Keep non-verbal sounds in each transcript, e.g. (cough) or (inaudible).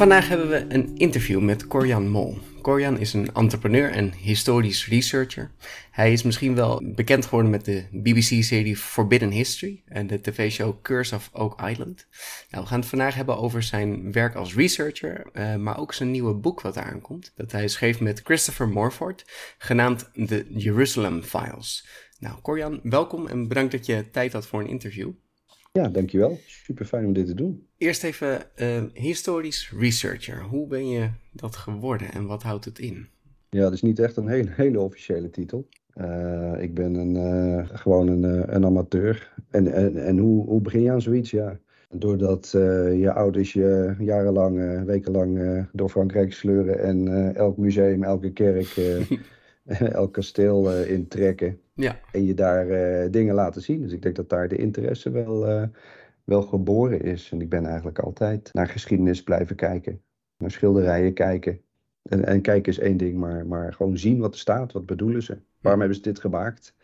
Vandaag hebben we een interview met Corian Mol. Corian is een entrepreneur en historisch researcher. Hij is misschien wel bekend geworden met de BBC-serie Forbidden History en de tv-show Curse of Oak Island. Nou, we gaan het vandaag hebben over zijn werk als researcher, uh, maar ook zijn nieuwe boek wat eraan komt. Dat hij schreef met Christopher Morford, genaamd The Jerusalem Files. Nou, Corian, welkom en bedankt dat je tijd had voor een interview. Ja, dankjewel. Super fijn om dit te doen. Eerst even uh, historisch researcher. Hoe ben je dat geworden en wat houdt het in? Ja, dat is niet echt een hele, hele officiële titel. Uh, ik ben een, uh, gewoon een, een amateur. En, en, en hoe, hoe begin je aan zoiets? Ja, doordat je ouders je jarenlang, wekenlang door Frankrijk sleuren en elk museum, elke kerk, (laughs) elk kasteel intrekken. Ja. En je daar uh, dingen laten zien. Dus ik denk dat daar de interesse wel, uh, wel geboren is. En ik ben eigenlijk altijd naar geschiedenis blijven kijken. Naar schilderijen kijken. En, en kijken is één ding, maar, maar gewoon zien wat er staat. Wat bedoelen ze? Waarom hebben ze dit gemaakt?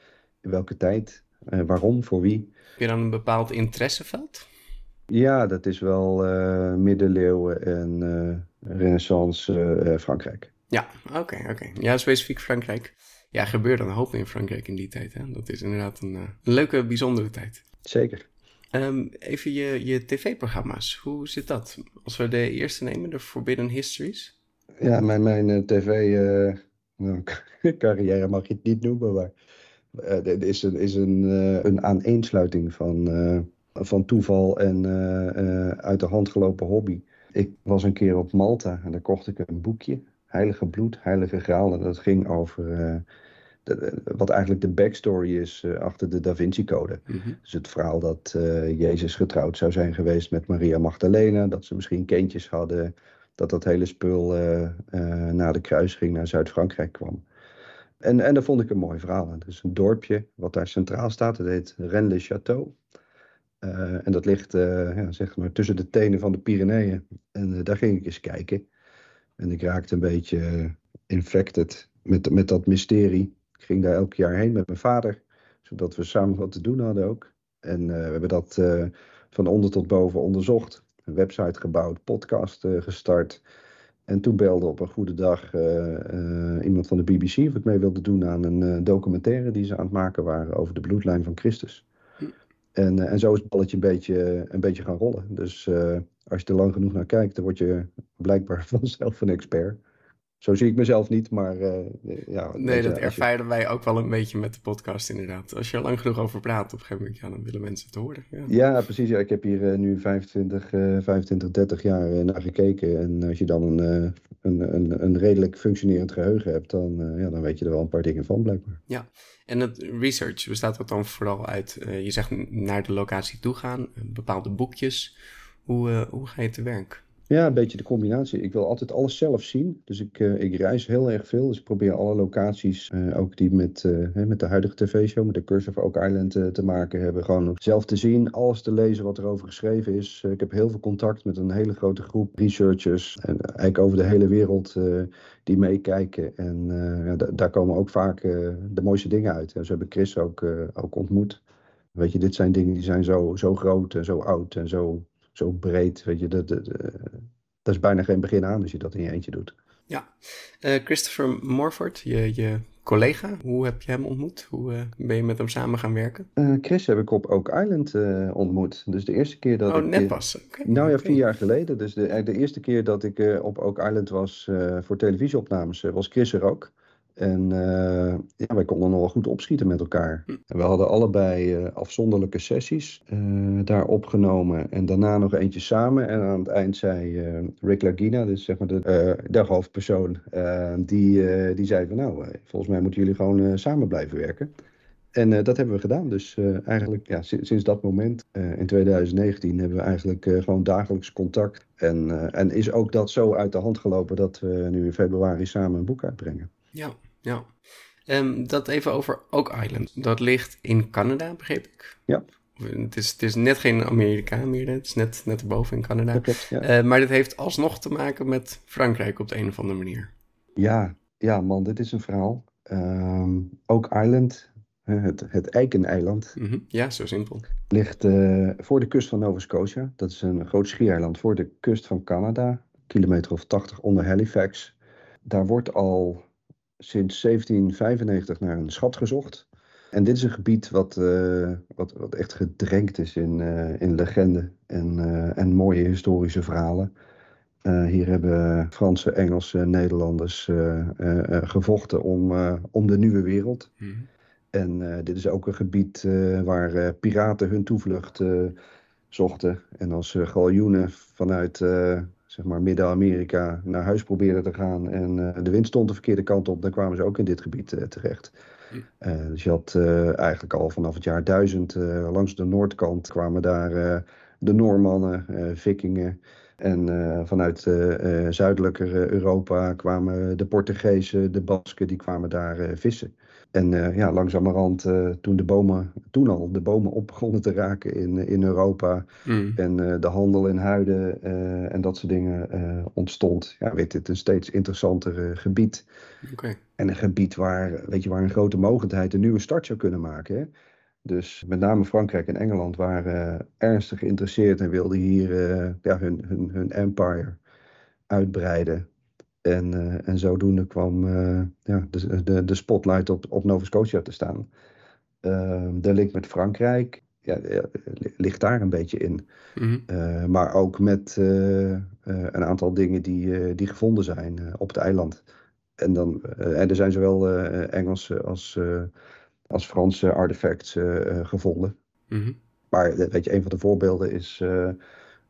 In welke tijd? Uh, waarom? Voor wie? Heb je dan een bepaald interesseveld? Ja, dat is wel middeleeuwen en renaissance Frankrijk. Ja, oké, okay, oké. Okay. Ja, specifiek Frankrijk ja, gebeurde een hoop in Frankrijk in die tijd. Hè? Dat is inderdaad een, een leuke, bijzondere tijd. Zeker. Um, even je, je tv-programma's. Hoe zit dat? Als we de eerste nemen, de Forbidden Histories. Ja, mijn, mijn uh, tv-carrière (laughs) uh, mag je het niet noemen, maar het is een, is een, een aaneensluiting van, van toeval en uit de hand gelopen hobby. Ik was een keer op Malta en daar kocht ik een boekje. Heilige Bloed, Heilige Graal. En dat ging over wat eigenlijk de backstory is uh, achter de Da Vinci Code. Mm -hmm. Dus het verhaal dat uh, Jezus getrouwd zou zijn geweest met Maria Magdalena, dat ze misschien kindjes hadden, dat dat hele spul na de kruising naar Zuid-Frankrijk kwam. En, en dat vond ik een mooi verhaal. Het is een dorpje wat daar centraal staat, dat heet Rennes-le-Château. en dat ligt ja, zeg maar tussen de tenen van de Pyreneeën. En daar ging ik eens kijken. En ik raakte een beetje infected met, met dat mysterie. Ik ging daar elk jaar heen met mijn vader, zodat we samen wat te doen hadden ook. En uh, we hebben dat uh, van onder tot boven onderzocht. Een website gebouwd, podcast uh, gestart. En toen belde op een goede dag iemand van de BBC of ik mee wilde doen aan een documentaire die ze aan het maken waren over de bloedlijn van Christus. Hm. En, en zo is het balletje een beetje, een beetje gaan rollen. Dus als je er lang genoeg naar kijkt, dan word je blijkbaar (laughs) vanzelf een expert. Zo zie ik mezelf niet, maar uh, ja. Nee, dat ervaren wij ook wel een beetje met de podcast inderdaad. Als je er lang genoeg over praat op een gegeven moment, ja, dan willen mensen het horen. Ja, ja precies. Ja. Ik heb hier uh, nu 25, uh, 25, 30 jaar naar gekeken. En als je dan een, een, een, een, redelijk functionerend geheugen hebt, dan, ja, dan weet je er wel een paar dingen van blijkbaar. Ja, en het research bestaat dat dan vooral uit, je zegt naar de locatie toe gaan, bepaalde boekjes. Hoe, hoe ga je te werk? Ja, een beetje de combinatie. Ik wil altijd alles zelf zien. Dus ik, uh, ik reis heel erg veel. Dus ik probeer alle locaties, uh, ook die met, met de huidige tv-show, met de Curse of Oak Island te maken hebben, gewoon zelf te zien. Alles te lezen wat erover geschreven is. ik heb heel veel contact met een hele grote groep researchers. En eigenlijk over de hele wereld die meekijken. En ja, daar komen ook vaak de mooiste dingen uit. Zo hebben Chris ook, ook ontmoet. Weet je, dit zijn dingen die zijn zo, zo groot en zo oud en zo zo breed. Weet je, dat, dat, dat is bijna geen begin aan als je dat in je eentje doet. Ja, Christopher Morford, je, je collega. Hoe heb je hem ontmoet? Hoe uh, ben je met hem samen gaan werken? Uh, Chris heb ik op Oak Island ontmoet. Dus de eerste keer dat oh, ik... net pas? Okay. Nou ja, vier jaar geleden. Dus de, de eerste keer dat ik op Oak Island was voor televisieopnames, was Chris er ook. En uh, ja, wij konden nog wel goed opschieten met elkaar. Hm. En we hadden allebei uh, afzonderlijke sessies uh, daar opgenomen. En daarna nog eentje samen. En aan het eind zei Rick Lagina, dus zeg maar de, de hoofdpersoon, die, die zei van nou, volgens mij moeten jullie gewoon samen blijven werken. En dat hebben we gedaan. Dus eigenlijk ja, sinds, sinds dat moment, in 2019, hebben we eigenlijk gewoon dagelijks contact. En, en is ook dat zo uit de hand gelopen dat we nu in februari samen een boek uitbrengen. Ja, ja. Um, dat even over Oak Island. Dat ligt in Canada, begreep ik. Ja. Het is, het is net geen Amerika meer, het is net, net erboven in Canada. Dat klopt, ja. Uh, maar dit heeft alsnog te maken met Frankrijk op de een of andere manier. Ja, ja man, dit is een verhaal. Um, Oak Island, het, het Eikeneiland, mm -hmm. ja, zo simpel. ligt uh, voor de kust van Nova Scotia. Dat is een groot schiereiland voor de kust van Canada, kilometer of 80 onder Halifax. Daar wordt al sinds 1795 naar een schat gezocht. En dit is een gebied wat, uh, wat, wat echt gedrenkt is in, uh, in legende en, uh, en mooie historische verhalen. hier hebben Franse, Engelse, Nederlanders gevochten om, om de nieuwe wereld. Mm -hmm. En dit is ook een gebied waar piraten hun toevlucht zochten. En als galjoenen vanuit zeg maar Midden-Amerika naar huis probeerden te gaan en uh, de wind stond de verkeerde kant op, dan kwamen ze ook in dit gebied uh, terecht. Uh, dus je had eigenlijk al vanaf het jaar 1000 langs de noordkant kwamen daar de Noormannen, Vikingen. En vanuit zuidelijker Europa kwamen de Portugezen, de Basken, die kwamen daar vissen. En uh, ja, langzamerhand, uh, toen de bomen, toen al de bomen op begonnen te raken in, in Europa. Mm. En uh, de handel in huiden en dat soort dingen ontstond. Ja, werd dit een steeds interessanter gebied. Okay. En een gebied waar, weet je, waar een grote mogendheid een nieuwe start zou kunnen maken. Hè? Dus met name Frankrijk en Engeland waren ernstig geïnteresseerd en wilden hier ja, hun, hun, hun empire uitbreiden. En, uh, en zodoende kwam uh, ja, de, de, de spotlight op, op Nova Scotia te staan. Uh, de link met Frankrijk ja, ligt daar een beetje in. Mm -hmm. maar ook met een aantal dingen die, die gevonden zijn op het eiland. En, dan, en er zijn zowel Engelse als, als Franse artefacts gevonden. Mm -hmm. Maar weet je, een van de voorbeelden is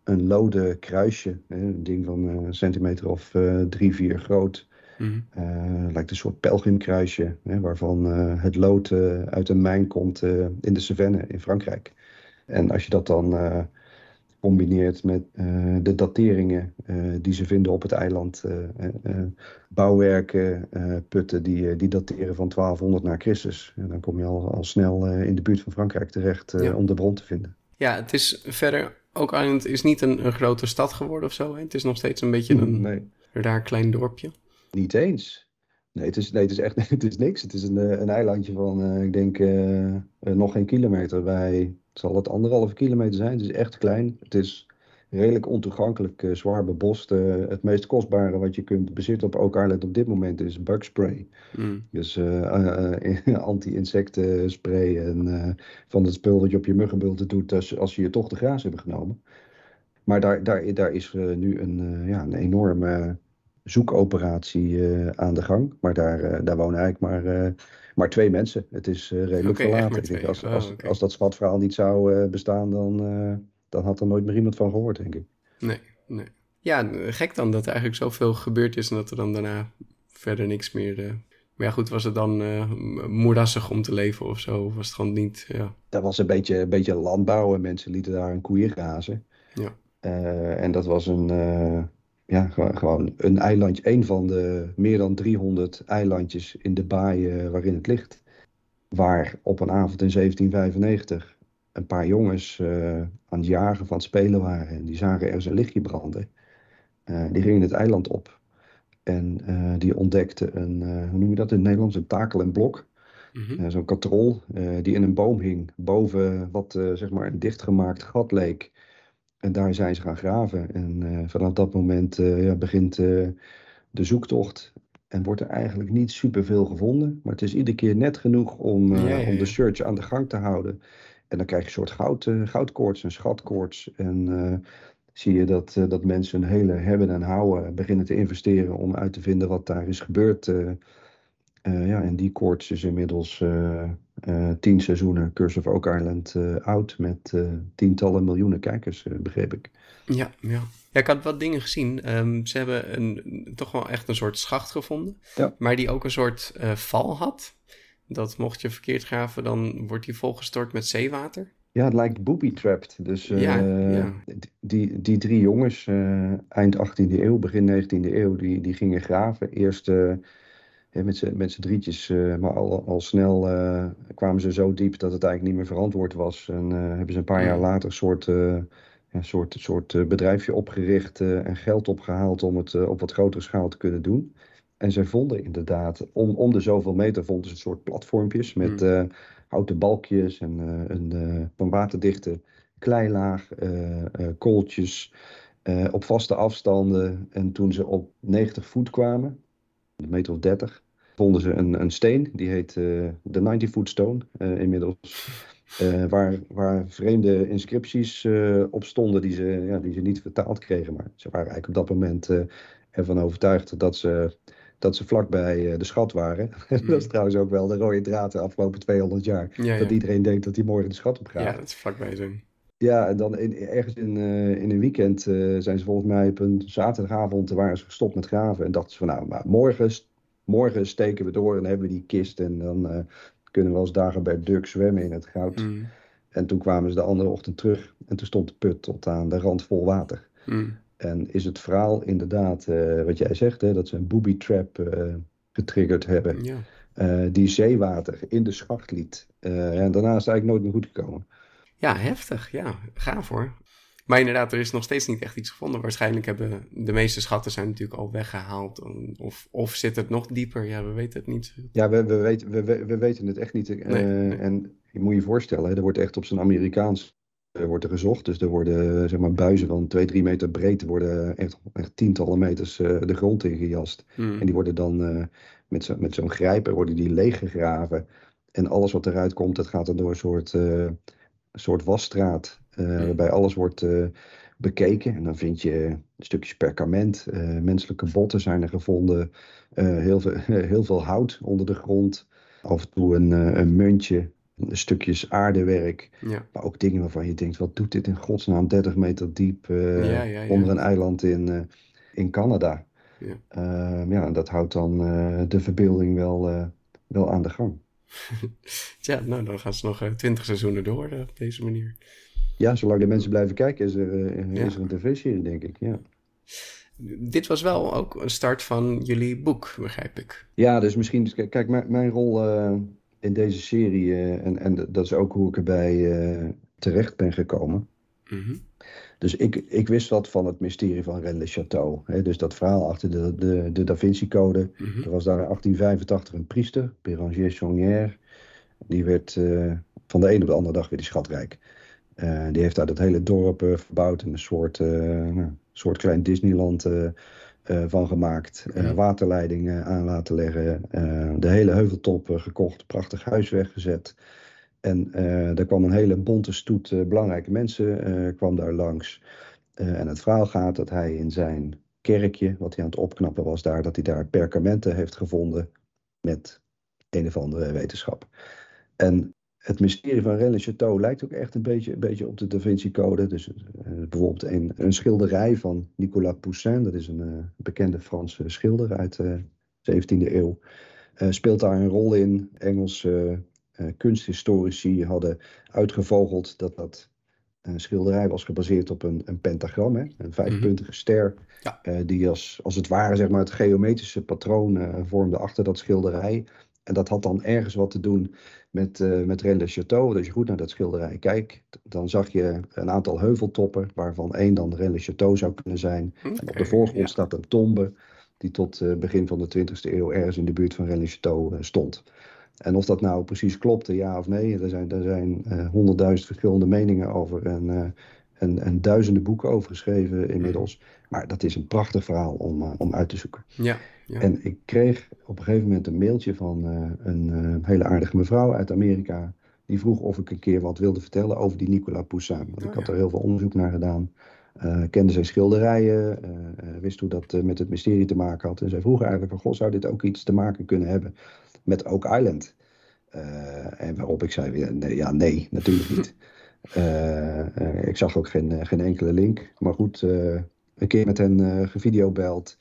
een lode kruisje. Een ding van een centimeter of uh, drie, vier groot. Mm -hmm. lijkt een soort pelgrimkruisje. Hè, waarvan het lood uit een mijn komt in de Cevennes in Frankrijk. En als je dat dan combineert met de dateringen die ze vinden op het eiland. bouwwerken, putten die, die dateren van 1200 na Christus. En dan kom je al, al snel in de buurt van Frankrijk terecht ja. om de bron te vinden. Ja, het is verder Oak Island is niet een, een grote stad geworden of zo. Hè? Het is nog steeds een beetje een nee. raar klein dorpje. Niet eens. Nee, het is, nee, het is echt (laughs) het is niks. Het is een, een eilandje van, uh, ik denk, uh, uh, nog geen kilometer bij. Zal het anderhalve kilometer zijn? Het is echt klein. Het is redelijk ontoegankelijk, zwaar bebost. het meest kostbare wat je kunt bezitten op Oak Island op dit moment is bugspray. Mm. Dus (laughs) anti-insectenspray en van het spul dat je op je muggenbulten doet als, als je je toch de graas hebben genomen. Maar daar, daar, daar is nu een, ja, een enorme zoekoperatie uh, aan de gang. Maar daar, uh, daar wonen eigenlijk maar, uh, maar twee mensen. Het is redelijk okay, verlaten. Ik denk, als, oh, als, okay. als dat schatverhaal niet zou bestaan, dan, dan had er nooit meer iemand van gehoord, denk ik. Nee, nee. Ja, gek dan dat er eigenlijk zoveel gebeurd is en dat er dan daarna verder niks meer... Maar ja, goed, was het dan moerassig om te leven of zo? Of was het gewoon niet... Ja. Dat was een beetje, een beetje landbouw en mensen lieten daar een koeien grazen. Ja. en dat was een ja, gewoon een eilandje, een van de meer dan 300 eilandjes in de baai uh, waarin het ligt. Waar op een avond in 1795 een paar jongens uh, aan het jagen van het spelen waren. En die zagen ergens een lichtje branden. Uh, die gingen het eiland op. En die ontdekten een, hoe noem je dat in het Nederlands, een takel en blok. -hmm. Zo'n katrol die in een boom hing. Boven wat zeg maar een dichtgemaakt gat leek. En daar zijn ze gaan graven. En vanaf dat moment ja, begint de zoektocht en wordt er eigenlijk niet superveel gevonden. Maar het is iedere keer net genoeg om, Ja, ja, om de search aan de gang te houden. En dan krijg je een soort goud, eh, goudkoorts en schatkoorts. En eh, zie je dat, eh, dat mensen hun hele hebben en houden beginnen te investeren om uit te vinden wat daar is gebeurd. ja, en die koorts is inmiddels tien seizoenen Curse of Oak Island oud met tientallen miljoenen kijkers, begreep ik. Ja, ja. Ja, ik had wat dingen gezien. Ehm, ze hebben een, toch wel echt een soort schacht gevonden. Ja. Maar die ook een soort val had. Dat mocht je verkeerd graven, dan wordt die volgestort met zeewater. Ja, het lijkt booby-trapped. Dus eh, Ja, ja. Die, die drie jongens, eh, eind 18e eeuw, begin 19e eeuw, die, die gingen graven. Eerst eh, met z'n met drietjes, maar al, al snel kwamen ze zo diep dat het eigenlijk niet meer verantwoord was. En hebben ze een paar jaar later een soort, ja, soort, soort bedrijfje opgericht en geld opgehaald om het op wat grotere schaal te kunnen doen. En zij vonden inderdaad, om, om de zoveel meter vonden ze een soort platformpjes met Mm. eh, houten balkjes en eh, een van waterdichte kleilaag, kooltjes op vaste afstanden. En toen ze op 90 voet kwamen, een meter of 30, vonden ze een, een steen, die heet de 90 foot stone inmiddels. waar, waar vreemde inscripties op stonden die ze, ja, die ze niet vertaald kregen. Maar ze waren eigenlijk op dat moment ervan overtuigd dat ze, dat ze vlakbij eh, de schat waren. (laughs) dat is trouwens ook wel de rode draad de afgelopen 200 jaar. Ja, ja. Dat iedereen denkt dat hij morgen de schat opgaat. ja, dat is vlakbij zo. Ja, en dan in, ergens in, eh, in een weekend eh, zijn ze volgens mij op een zaterdagavond waren ze gestopt met graven. En dachten ze van nou, maar morgen, morgen steken we door en hebben we die kist. En dan kunnen we als Dagobert Duck zwemmen in het goud. Mm, En toen kwamen ze de andere ochtend terug en toen stond de put tot aan de rand vol water. mm. En is het verhaal inderdaad, eh, wat jij zegt, hè, dat ze een booby trap eh, getriggerd hebben. Ja. eh, die zeewater in de schacht liet. En daarna is het eigenlijk nooit meer goed gekomen. ja, heftig. Ja, gaaf hoor. Maar inderdaad, er is nog steeds niet echt iets gevonden. Waarschijnlijk hebben de meeste schatten zijn natuurlijk al weggehaald. Of, of zit het nog dieper? Ja, we weten het niet. Ja, we, we, weten, we, we, we weten het echt niet. Nee, nee. En je moet je voorstellen, hè, er wordt echt op zijn Amerikaans wordt er gezocht. Dus er worden zeg maar, buizen van 2, 3 meter breed, worden echt, echt tientallen meters eh, de grond ingejast. Mm, En die worden dan eh, met zo- met zo'n grijper worden die leeggegraven. En alles wat eruit komt, dat gaat dan door een soort, eh, soort wasstraat. eh, waarbij alles wordt bekeken. En dan vind je stukjes perkament. menselijke botten zijn er gevonden. heel, veel, (laughs) heel veel hout onder de grond. Af en toe een, een muntje. Stukjes aardewerk. ja. Maar ook dingen waarvan je denkt, wat doet dit in godsnaam 30 meter diep eh, Ja, ja, ja. onder een eiland in, eh, in Canada. Ja. Ehm, ja, en dat houdt dan eh, de verbeelding wel, wel aan de gang. (laughs) Tja, nou dan gaan ze nog twintig seizoenen door op deze manier. Ja, zolang de mensen blijven kijken, is er, is er een tv-serie, denk ik. Ja. Dit was wel ook een start van jullie boek, begrijp ik. ja, dus misschien, kijk, kijk, mijn, mijn rol in deze serie, eh, en, en dat is ook hoe ik erbij eh, terecht ben gekomen. Mhm. Dus ik, ik wist wat van het mysterie van Rennes le Château. Hè? Dus dat verhaal achter de, de, de Da Vinci-code. Mhm. Er was daar in 1885 een priester, Béranger Saunière. Die werd eh, van de een op de andere dag weer die schatrijk. Die heeft daar dat hele dorp verbouwd en een soort, nou, soort klein Disneyland van gemaakt. Eh, waterleidingen aan laten leggen. eh, de hele heuveltop eh, gekocht, prachtig huis weggezet. En eh er kwam een hele bonte stoet eh, belangrijke mensen eh, kwam daar langs. Eh, en het verhaal gaat dat hij in zijn kerkje, wat hij aan het opknappen was daar, dat hij daar perkamenten heeft gevonden met een of andere wetenschap. En het mysterie van Rennes Château lijkt ook echt een beetje, een beetje op de Da Vinci Code. Dus eh, bijvoorbeeld een, een schilderij van Nicolas Poussin, dat is een eh, bekende Franse schilder uit de 17e eeuw. eh, speelt daar een rol in. Engelse eh, kunsthistorici hadden uitgevogeld dat dat schilderij was gebaseerd op een, een pentagram, hè? een vijfpuntige ster, Ja. eh, die als, als het ware zeg maar, het geometrische patroon eh, vormde achter dat schilderij. En dat had dan ergens wat te doen met, eh met Rennes le Château. Als je goed naar dat schilderij kijkt, dan zag je een aantal heuveltoppen, waarvan één dan Rennes le Château zou kunnen zijn. En op de voorgrond ja. staat een tombe die tot eh, begin van de 20e eeuw ergens in de buurt van Rennes le Château eh, stond. En of dat nou precies klopte, ja of nee, er zijn, er zijn honderdduizend verschillende meningen over. En en, en duizenden boeken over geschreven inmiddels. Maar dat is een prachtig verhaal om, om uit te zoeken. Ja, ja. En ik kreeg op een gegeven moment een mailtje van een hele aardige mevrouw uit Amerika. Die vroeg of ik een keer wat wilde vertellen over die Nicolas Poussin. Want ik had er heel veel onderzoek naar gedaan. Uh, kende zijn schilderijen, uh, wist hoe dat met het mysterie te maken had. En zij vroeg eigenlijk van, god, zou dit ook iets te maken kunnen hebben met Oak Island? en waarop ik zei, nee, ja, nee, natuurlijk niet. (laughs) ik zag ook geen, geen enkele link. Maar goed, een keer met hen gevideobeld.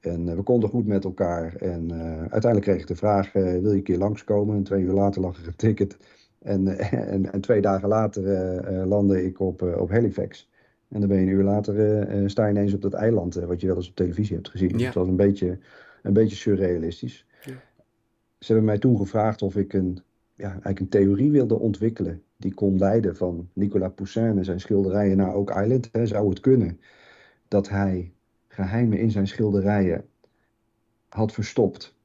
En we konden goed met elkaar. En uiteindelijk kreeg ik de vraag, wil je een keer langskomen? En twee uur later lag er een ticket. En, en, en twee dagen later landde ik op, op Halifax. En dan ben je een uur later, uh, sta je ineens op dat eiland, uh, wat je wel eens op televisie hebt gezien. Ja. Het was een beetje, een beetje surrealistisch. Ja. Ze hebben mij toen gevraagd of ik een, ja, eigenlijk een theorie wilde ontwikkelen. Die kon leiden van Nicolas Poussin en zijn schilderijen naar Oak Island. Hè, zou het kunnen dat hij geheimen in zijn schilderijen had verstopt.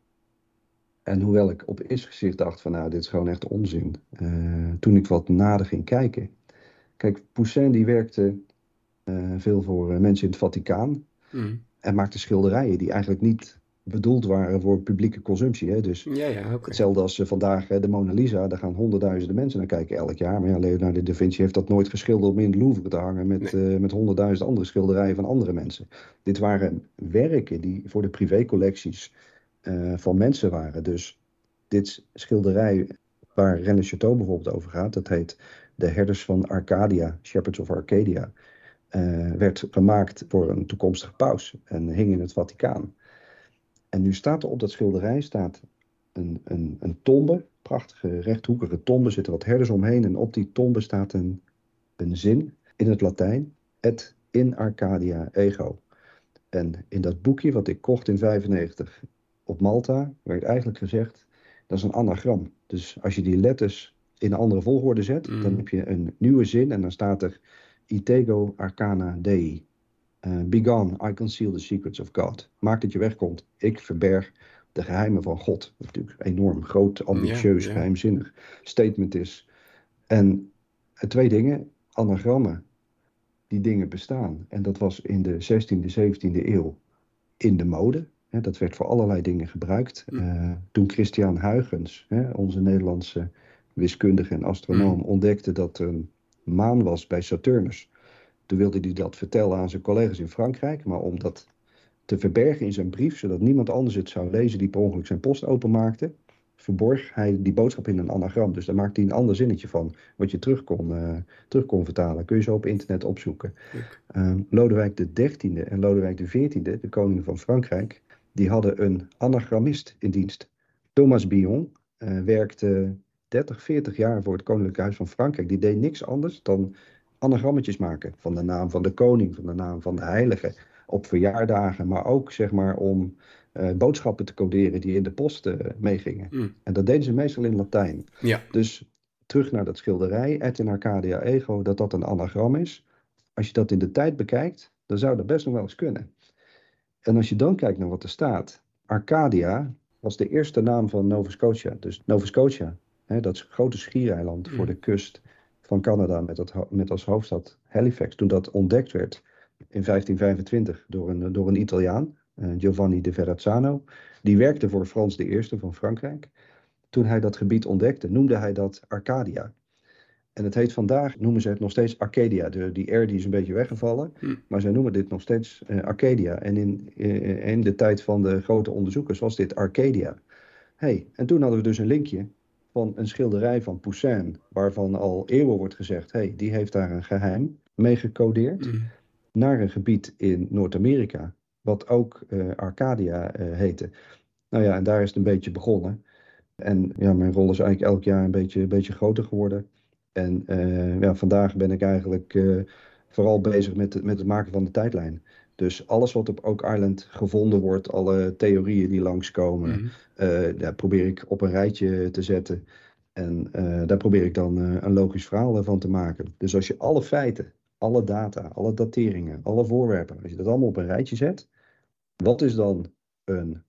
En hoewel ik op eerste gezicht dacht van nou, dit is gewoon echt onzin. Uh, toen ik wat nader ging kijken. Kijk, Poussin die werkte eh, veel voor eh, mensen in het Vaticaan. Mm. En maakte schilderijen die eigenlijk niet bedoeld waren voor publieke consumptie. Hè? Dus ja, ja, okay. hetzelfde als vandaag de Mona Lisa, daar gaan honderdduizenden mensen naar kijken elk jaar. Maar ja, Leonardo da Vinci heeft dat nooit geschilderd om in het Louvre te hangen met, nee. uh, met honderdduizenden andere schilderijen van andere mensen. Dit waren werken die voor de privécollecties uh, van mensen waren. Dus dit schilderij waar René Chateau bijvoorbeeld over gaat, dat heet De Herders van Arcadia, Shepherds of Arcadia uh, werd gemaakt voor een toekomstige paus en hing in het Vaticaan. En nu staat er op dat schilderij staat een, een, een tombe, prachtige rechthoekige tombe, zitten wat herders omheen. En op die tombe staat een, een zin in het Latijn, et in Arcadia ego. En in dat boekje wat ik kocht in 95 op Malta, werd eigenlijk gezegd, dat is een anagram. Dus als je die letters in een andere volgorde zet, mm. dan heb je een nieuwe zin en dan staat er Itego Arcana Dei. Uh, begone, I conceal the secrets of God. Maak dat je wegkomt. Ik verberg de geheimen van God. Wat natuurlijk een enorm groot, ambitieus, geheimzinnig statement is. En uh, twee dingen, anagrammen, die dingen bestaan. En dat was in de 16e, 17e eeuw in de mode. Hè, dat werd voor allerlei dingen gebruikt. Uh, toen Christian Huygens, hè, onze Nederlandse wiskundige en astronoom, mm. ontdekte dat een maan was bij Saturnus. Toen wilde hij dat vertellen aan zijn collega's in Frankrijk, maar om dat te verbergen in zijn brief, zodat niemand anders het zou lezen die per ongeluk zijn post openmaakte, verborg hij die boodschap in een anagram. Dus daar maakte hij een ander zinnetje van, wat je terug kon, uh, terug kon vertalen. Kun je zo op internet opzoeken. Uh, Lodewijk XIII en Lodewijk XIV, de koning van Frankrijk, die hadden een anagrammist in dienst. Thomas Bion uh, werkte 30, 40 jaar voor het Koninklijk Huis van Frankrijk. Die deed niks anders dan anagrammetjes maken. Van de naam van de koning, van de naam van de heilige. Op verjaardagen, maar ook zeg maar om uh, boodschappen te coderen die in de post uh, meegingen. Mm. En dat deden ze meestal in Latijn. Ja. Dus terug naar dat schilderij, Et in Arcadia Ego, dat dat een anagram is. Als je dat in de tijd bekijkt, dan zou dat best nog wel eens kunnen. En als je dan kijkt naar wat er staat. Arcadia was de eerste naam van Nova Scotia. Dus Nova Scotia Hè, dat grote schiereiland voor mm. de kust van Canada met, dat, met als hoofdstad Halifax. Toen dat ontdekt werd in 1525 door een, door een Italiaan, uh, Giovanni de Verrazzano. Die werkte voor Frans I van Frankrijk. Toen hij dat gebied ontdekte, noemde hij dat Arcadia. En het heet vandaag, noemen ze het nog steeds Arcadia. De, die R die is een beetje weggevallen, hm. maar zij noemen dit nog steeds uh, Arcadia. En in, uh, in de tijd van de grote onderzoekers was dit Arcadia. Hey, en toen hadden we dus een linkje van een schilderij van Poussin, waarvan al eeuwen wordt gezegd, hey, die heeft daar een geheim mee gecodeerd, mm. naar een gebied in Noord-Amerika, wat ook uh, Arcadia uh, heette. Nou ja, en daar is het een beetje begonnen. En ja, mijn rol is eigenlijk elk jaar een beetje, een beetje groter geworden. En uh, ja, vandaag ben ik eigenlijk vooral bezig met met het maken van de tijdlijn. Dus alles wat op Oak Island gevonden wordt, alle theorieën die langskomen, mm daar probeer ik op een rijtje te zetten. En uh, daar probeer ik dan uh, een logisch verhaal van te maken. Dus als je alle feiten, alle data, alle dateringen, alle voorwerpen, als je dat allemaal op een rijtje zet, wat is dan een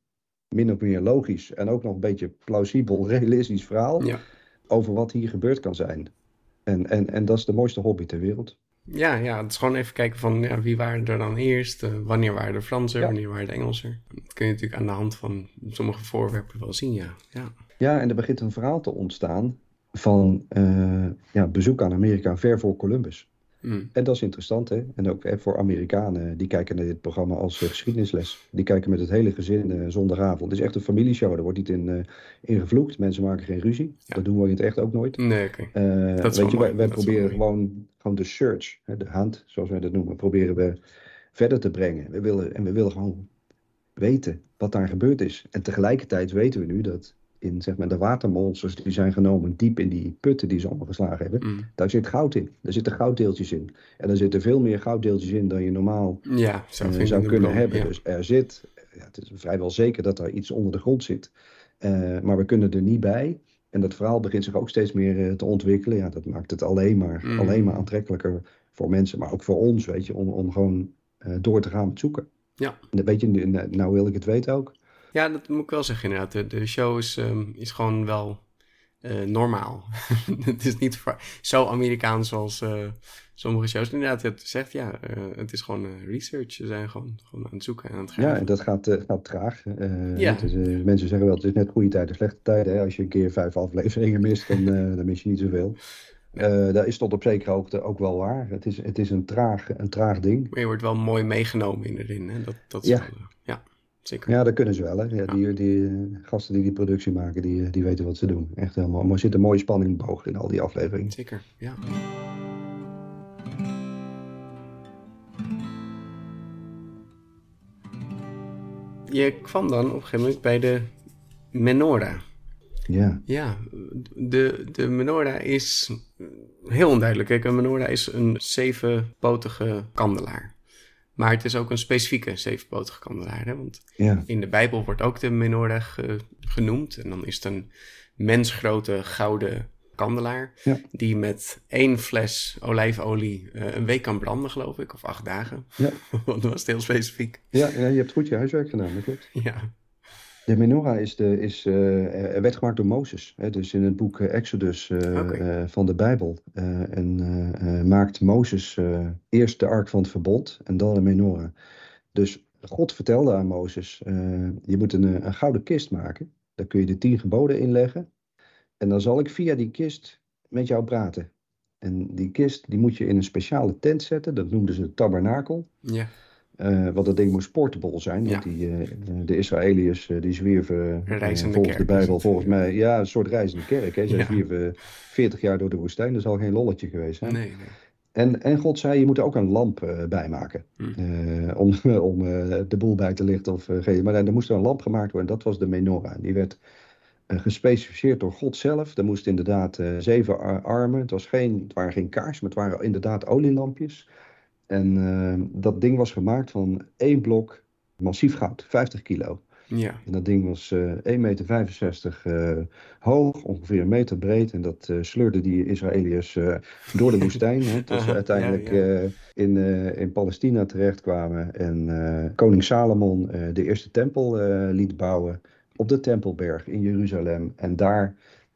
min of meer logisch en ook nog een beetje plausibel, (laughs) realistisch verhaal ja. over wat hier gebeurd kan zijn? En, en, en dat is de mooiste hobby ter wereld. Ja, ja, het is gewoon even kijken van ja, wie waren er dan eerst, uh, wanneer waren de Fransen, Ja. wanneer waren de Engelsen. Dat kun je natuurlijk aan de hand van sommige voorwerpen wel zien, ja. ja. Ja, en er begint een verhaal te ontstaan van eh, ja, bezoek aan Amerika ver voor Columbus. Mm. En dat is interessant, hè? En ook hè, voor Amerikanen, die kijken naar dit programma als eh, geschiedenisles. Die kijken met het hele gezin eh, zondagavond. Het is echt een familieshow, er wordt niet in, eh in gevloekt. Mensen maken geen ruzie. Ja. Dat doen we in het echt ook nooit. Nee, oké. Eh, is weet je, mooi, wij, proberen gewoon, gewoon de search, hè, de hand, zoals wij dat noemen, proberen we verder te brengen. We willen, en we willen gewoon weten wat daar gebeurd is. En tegelijkertijd weten we nu dat in zeg maar, de watermonsters die zijn genomen diep in die putten die ze allemaal geslagen hebben, Mm. daar zit goud in. Daar zitten gouddeeltjes in. En er zitten veel meer gouddeeltjes in dan je normaal Ja, zou, eh, zou kunnen hebben. ja. Dus er zit, ja, het is vrijwel zeker dat er iets onder de grond zit. Eh, maar we kunnen er niet bij. En dat verhaal begint zich ook steeds meer eh, te ontwikkelen. Ja, dat maakt het alleen maar, Mm. alleen maar aantrekkelijker voor mensen, maar ook voor ons, weet je, om, om gewoon door te gaan met zoeken. Ja. Weet je, nou wil ik het weten ook. Ja, dat moet ik wel zeggen inderdaad. De, de show is, ehm, is gewoon wel eh, normaal. (laughs) het is niet zo Amerikaans zoals eh, sommige shows. Inderdaad, het zegt ja, eh, het is gewoon research. Ze zijn gewoon, gewoon aan het zoeken en aan het Ja, graven. en dat gaat, gaat traag. Ja. is, eh, mensen zeggen wel, het is net goede tijden, slechte tijden. Hè? Als je een keer vijf afleveringen mist, dan, dan mis je niet zoveel. Eh dat is tot op zekere hoogte ook wel waar. Het is, het is een, traag, een traag ding. Maar je wordt wel mooi meegenomen in erin. Hè? Dat, dat is Ja. wel, ja, zeker. Ja, dat kunnen ze wel. Hè? Ja, die, die eh, gasten die die productie maken, die, eh, die weten wat ze doen. Echt helemaal. Maar er zit een mooie spanningboog in al die afleveringen. Zeker, ja. Je kwam dan op een gegeven moment bij de menorah. Ja, Ja, de, de menorah is heel onduidelijk. Kijk, een menorah is een zevenpotige kandelaar. Maar het is ook een specifieke zevenpotige kandelaar. Hè? Want ja, in de Bijbel wordt ook de menorah ge- genoemd. En dan is het een mensgrote gouden kandelaar. Ja. Die met één fles olijfolie eh, een week kan branden, geloof ik. Of acht dagen. Ja. (laughs) Want dat was heel specifiek. ja, ja, je hebt goed je huiswerk gedaan, dat klopt. Ja. De menorah is de, is, eh, er werd gemaakt door Mozes. Hè? Dus in het boek eh, Exodus eh, van de Bijbel. En maakt Mozes eerst de ark van het verbond en dan de menorah. Dus God vertelde aan Mozes, je moet een, een gouden kist maken. Daar kun je de tien geboden inleggen. En dan zal ik via die kist met jou praten. En die kist die moet je in een speciale tent zetten. Dat noemden ze tabernakel. Ja. Eh, want dat ding moest portable zijn. Want die, eh, de Israëliërs eh, die zwierven volgens kerk de Bijbel, volgens mij, ja, een soort reizende kerk. Hè. Zij Ja. zwierven 40 jaar door de woestijn. Dat zal geen lolletje geweest zijn. Nee, nee. En, en God zei, je moet er ook een lamp bij maken. Hm. Om (laughs) om de boel bij te lichten. Of, maar er moest er een lamp gemaakt worden. En dat was de menorah. Die werd gespecificeerd door God zelf. Er moest inderdaad zeven ar- armen. Het, was geen, het waren geen kaars, maar het waren inderdaad olielampjes. En eh, dat ding was gemaakt van één blok massief goud, 50 kilo. Ja. En dat ding was eh 1,65 meter eh, hoog, ongeveer een meter breed. En dat eh, sleurde die Israëliërs door de (laughs) woestijn. Hè, tot ze uiteindelijk ja, ja. in, in Palestina terechtkwamen. En koning Salomon de eerste tempel liet bouwen op de Tempelberg in Jeruzalem. En daar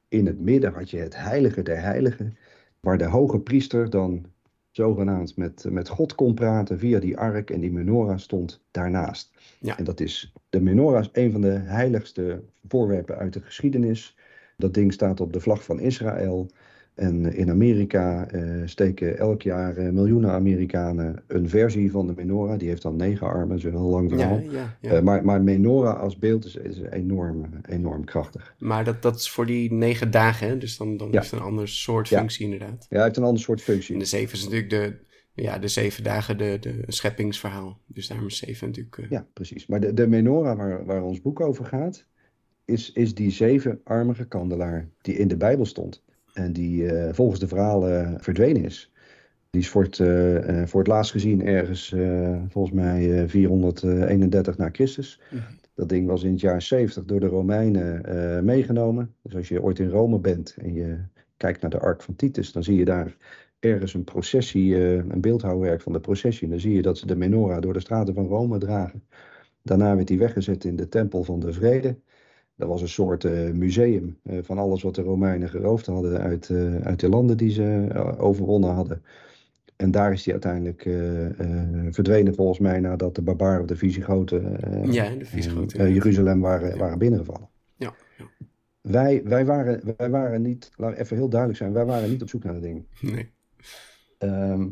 in het midden had je het heilige der heiligen. Waar de hoge priester dan zogenaamd met, met God kon praten via die ark. En die menorah stond daarnaast. Ja. En dat is, de menorah is een van de heiligste voorwerpen uit de geschiedenis. Dat ding staat op de vlag van Israël. En in Amerika eh, steken elk jaar eh, miljoenen Amerikanen een versie van de menorah. Die heeft dan negen armen, dat is een heel lang verhaal. ja, ja. Eh, maar, maar menorah als beeld is, is enorm, enorm krachtig. maar dat, dat is voor die negen dagen, hè? Dus dan, dan is het een ander soort functie inderdaad. Ja, hij heeft een ander soort En functie. de zeven is natuurlijk de, ja, de zeven dagen de, de scheppingsverhaal. Dus daarom is zeven natuurlijk... Ja, precies. Maar de, de menorah waar, waar ons boek over gaat, is, is die zevenarmige kandelaar die in de Bijbel stond. En die eh, volgens de verhalen verdwenen is. Die is voor het, eh, eh, voor het laatst gezien ergens, volgens mij eh, 431 na Christus. Mhm. Dat ding was in het jaar 70 door de Romeinen meegenomen. Dus als je ooit in Rome bent en je kijkt naar de Ark van Titus, dan zie je daar ergens een processie, een beeldhouwwerk van de processie. En dan zie je dat ze de menorah door de straten van Rome dragen. Daarna werd die weggezet in de Tempel van de Vrede. Dat was een soort eh, museum eh, van alles wat de Romeinen geroofd hadden uit, eh, uit de landen die ze overwonnen hadden. En daar is hij uiteindelijk verdwenen volgens mij nadat de barbaren of de Visigoten ja, de Visigoten, Jeruzalem waren, waren binnengevallen. Ja, ja. Wij, wij, waren, wij waren niet, laat even heel duidelijk zijn, wij waren niet op zoek naar de dingen. Nee. Ehm,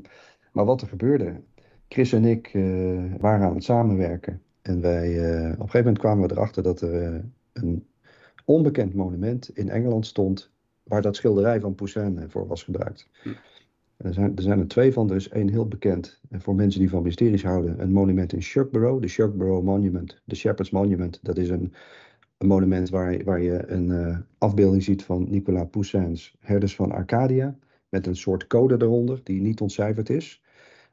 maar wat er gebeurde, Chris en ik waren aan het samenwerken. En wij, op een gegeven moment kwamen we erachter dat er een onbekend monument in Engeland stond waar dat schilderij van Poussin eh, voor was gebruikt. Hm. Er, zijn, er zijn er twee van, dus één heel bekend eh, voor mensen die van mysteries houden. Een monument in Shugborough, de Shugborough Monument, de Shepherd's Monument. Dat is een, een monument waar, waar je een uh, afbeelding ziet van Nicolas Poussins Herders van Arcadia. Met een soort code eronder die niet ontcijferd is.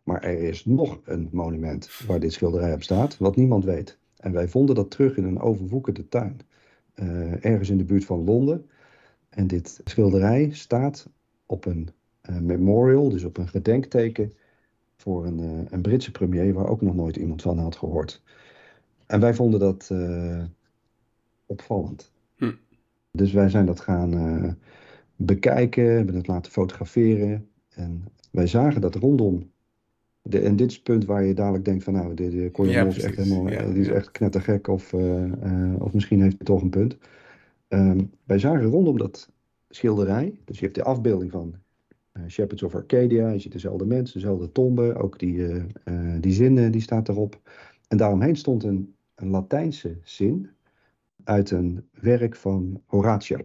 Maar er is nog een monument waar dit schilderij op staat, wat niemand weet. En wij vonden dat terug in een overwoekerde tuin. Uh, ergens in de buurt van Londen. En dit schilderij staat op een uh, memorial, dus op een gedenkteken voor een, uh, een Britse premier waar ook nog nooit iemand van had gehoord. En wij vonden dat opvallend. Hm. Dus wij zijn dat gaan bekijken, hebben het laten fotograferen. En wij zagen dat rondom de, en dit is het punt waar je dadelijk denkt van nou, de, de ja, is echt helemaal, ja, die is echt knettergek of, uh, uh, of misschien heeft hij toch een punt. Um, wij zagen rondom dat schilderij, dus je hebt de afbeelding van uh, Shepherds of Arcadia, je ziet dezelfde mensen, dezelfde tombe, ook die, die zinnen die staat erop. En daaromheen stond een, een Latijnse zin uit een werk van Horatio.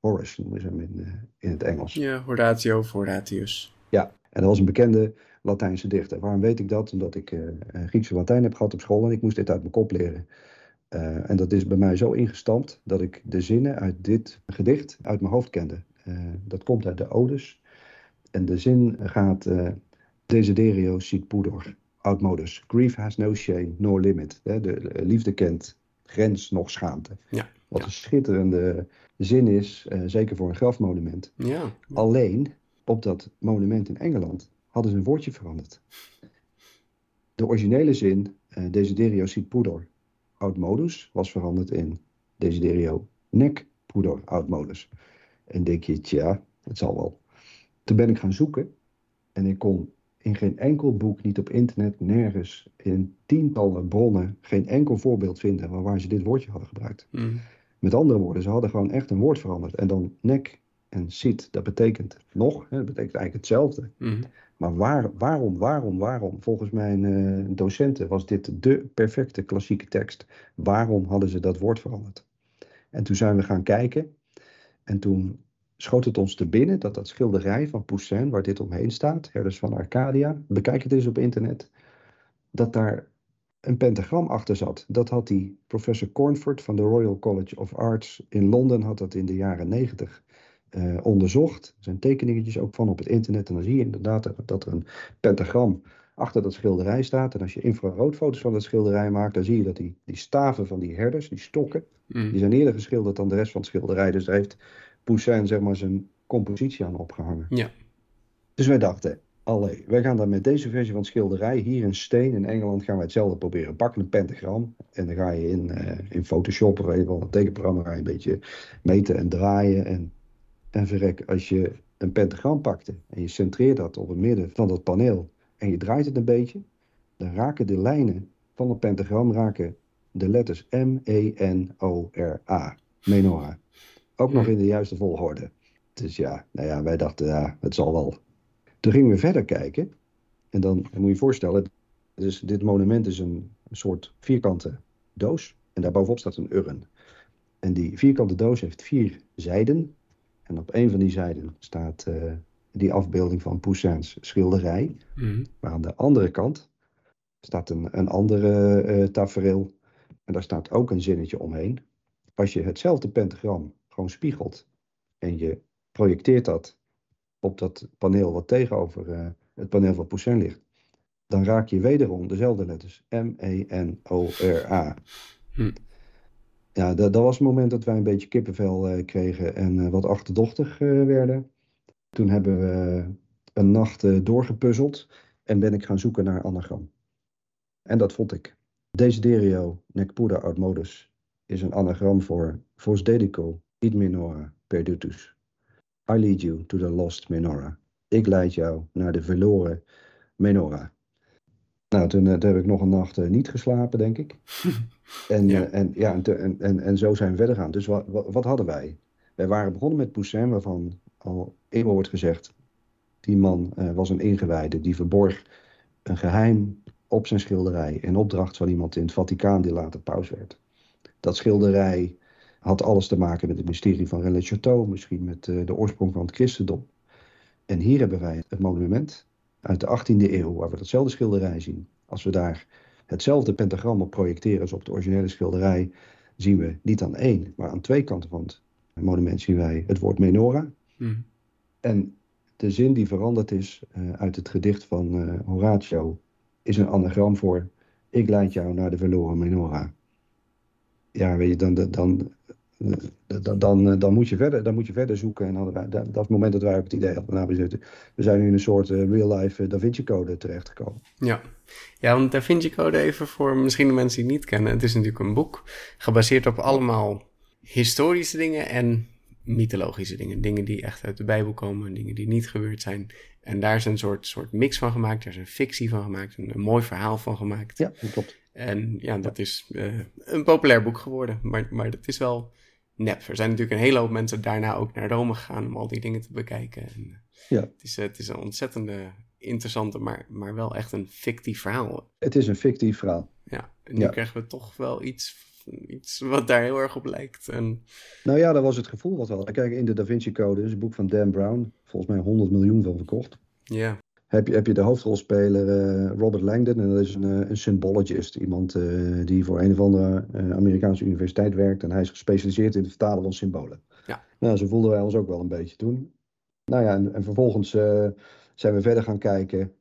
Horace noemen ze hem in, in het Engels. Ja, Horatio of Horatius. Ja, en dat was een bekende Latijnse dichter. Waarom weet ik dat? Omdat ik uh, Griekse Latijn heb gehad op school en ik moest dit uit mijn kop leren. Uh, en dat is bij mij zo ingestampt dat ik de zinnen uit dit gedicht uit mijn hoofd kende. Uh, dat komt uit de Odes. En de zin gaat: Desiderio sit pudor, oudmodus. Grief has no shame nor limit. De liefde kent grens nog schaamte. Ja, Wat ja. een schitterende zin is, zeker voor een grafmonument. Ja. Alleen op dat monument in Engeland hadden ze een woordje veranderd. De originele zin, uh, Desiderio sit pudor, oud modus, was veranderd in Desiderio nec pudor, oud modus. En denk je, tja, het zal wel. Toen ben ik gaan zoeken en ik kon in geen enkel boek, niet op internet, nergens, in tientallen bronnen, geen enkel voorbeeld vinden waar, waar ze dit woordje hadden gebruikt. Mm. Met andere woorden, ze hadden gewoon echt een woord veranderd. En dan nek en sit, dat betekent nog, hè, dat betekent eigenlijk hetzelfde. Mm. Maar waar, waarom, waarom, waarom? Volgens mijn uh, docenten was dit de perfecte klassieke tekst. Waarom hadden ze dat woord veranderd? En toen zijn we gaan kijken. En toen schoot het ons te binnen dat dat schilderij van Poussin, waar dit omheen staat, Herders van Arcadia, bekijk het eens op internet, dat daar een pentagram achter zat. Dat had die professor Cornford van de Royal College of Arts in Londen, had dat in de jaren negentig uh, onderzocht. Er zijn tekeningetjes ook van op het internet. En dan zie je inderdaad dat er een pentagram achter dat schilderij staat. En als je infraroodfoto's van dat schilderij maakt, dan zie je dat die, die staven van die herders, die stokken, mm. die zijn eerder geschilderd dan de rest van het schilderij. Dus daar heeft Poussin zeg maar zijn compositie aan opgehangen. Ja. Dus wij dachten, allee, wij gaan dan met deze versie van het schilderij hier in Steen in Engeland gaan wij hetzelfde proberen. Pak een pentagram en dan ga je in, uh, in Photoshop of even een tekenprogramma een beetje meten en draaien en en verrek, als je een pentagram pakte en je centreert dat op het midden van dat paneel en je draait het een beetje, dan raken de lijnen van het pentagram raken de letters M, E, N, O, R, A. Menorah. Ook nog in de juiste volgorde. Dus ja, nou ja, wij dachten, ja, het zal wel. Toen gingen we verder kijken. En dan, moet je je voorstellen, dus dit monument is een, een soort vierkante doos. En daarbovenop staat een urn. En die vierkante doos heeft vier zijden. En op een van die zijden staat uh, die afbeelding van Poussins schilderij. Mm. Maar aan de andere kant staat een, een andere uh, tafereel. En daar staat ook een zinnetje omheen. Als je hetzelfde pentagram gewoon spiegelt en je projecteert dat op dat paneel wat tegenover uh, het paneel van Poussin ligt, dan raak je wederom dezelfde letters. M-E-N-O-R-A. Mm ja, dat, was het moment dat wij een beetje kippenvel uh, kregen en uh, wat achterdochtig uh, werden. Toen hebben we een nacht doorgepuzzeld en ben ik gaan zoeken naar anagram. En dat vond ik. Desiderio nec puda aut modus is een anagram voor Vos dedico id minora perdutus. I lead you to the lost menorah. Ik leid jou naar de verloren menorah. Nou, toen, toen heb ik nog een nacht niet geslapen, denk ik. (laughs) en, ja. en, ja, en, en, en, zo zijn we verder gaan. Dus wat, wat, wat hadden wij? Wij waren begonnen met Poussin, waarvan al eeuwen wordt gezegd... die man was een ingewijde, die verborg een geheim op zijn schilderij in opdracht van iemand in het Vaticaan die later paus werd. Dat schilderij had alles te maken met het mysterie van René Chateau, misschien met uh, de oorsprong van het christendom. En hier hebben wij het monument uit de 18e eeuw, waar we datzelfde schilderij zien. Als we daar hetzelfde pentagram op projecteren als op het originele schilderij, zien we niet aan één, maar aan twee kanten van het monument zien wij het woord menorah. Mm. En de zin die veranderd is uh, uit het gedicht van uh, Horatio is een anagram voor ik leid jou naar de verloren menorah. Ja, weet je, dan, dan, dan, dan, dan, moet, je verder, dan moet je verder zoeken. En hadden wij, dat, dat het moment dat wij op het idee hadden, nou, we, zitten, we zijn nu in een soort uh, real-life Da Vinci Code terechtgekomen. Ja. ja, want Da Vinci Code even voor misschien de mensen die het niet kennen. Het is natuurlijk een boek gebaseerd op allemaal historische dingen en mythologische dingen. Dingen die echt uit de Bijbel komen, dingen die niet gebeurd zijn. En daar is een soort, soort mix van gemaakt, daar is een fictie van gemaakt, een, een mooi verhaal van gemaakt. Ja, klopt. En ja, dat is uh, een populair boek geworden, maar, maar dat is wel nep. Er zijn natuurlijk een hele hoop mensen daarna ook naar Rome gegaan om al die dingen te bekijken. En, eh, ja. het, is, het is een ontzettende interessante, maar, maar wel echt een fictief verhaal. Het is een fictief verhaal. Ja, en nu krijgen we toch wel iets iets wat daar heel erg op lijkt. En... Nou ja, dat was het gevoel wat wel. Kijk, in de Da Vinci Code is een boek van Dan Brown, volgens mij 100 miljoen van verkocht. Ja. Heb je, heb je de hoofdrolspeler uh, Robert Langdon, en dat is een, uh, een symbologist. Iemand uh, die voor een of andere Amerikaanse universiteit werkt. En hij is gespecialiseerd in het vertalen van symbolen. Ja. Nou, zo voelden wij ons ook wel een beetje toen. Nou ja, en, en vervolgens zijn we verder gaan kijken.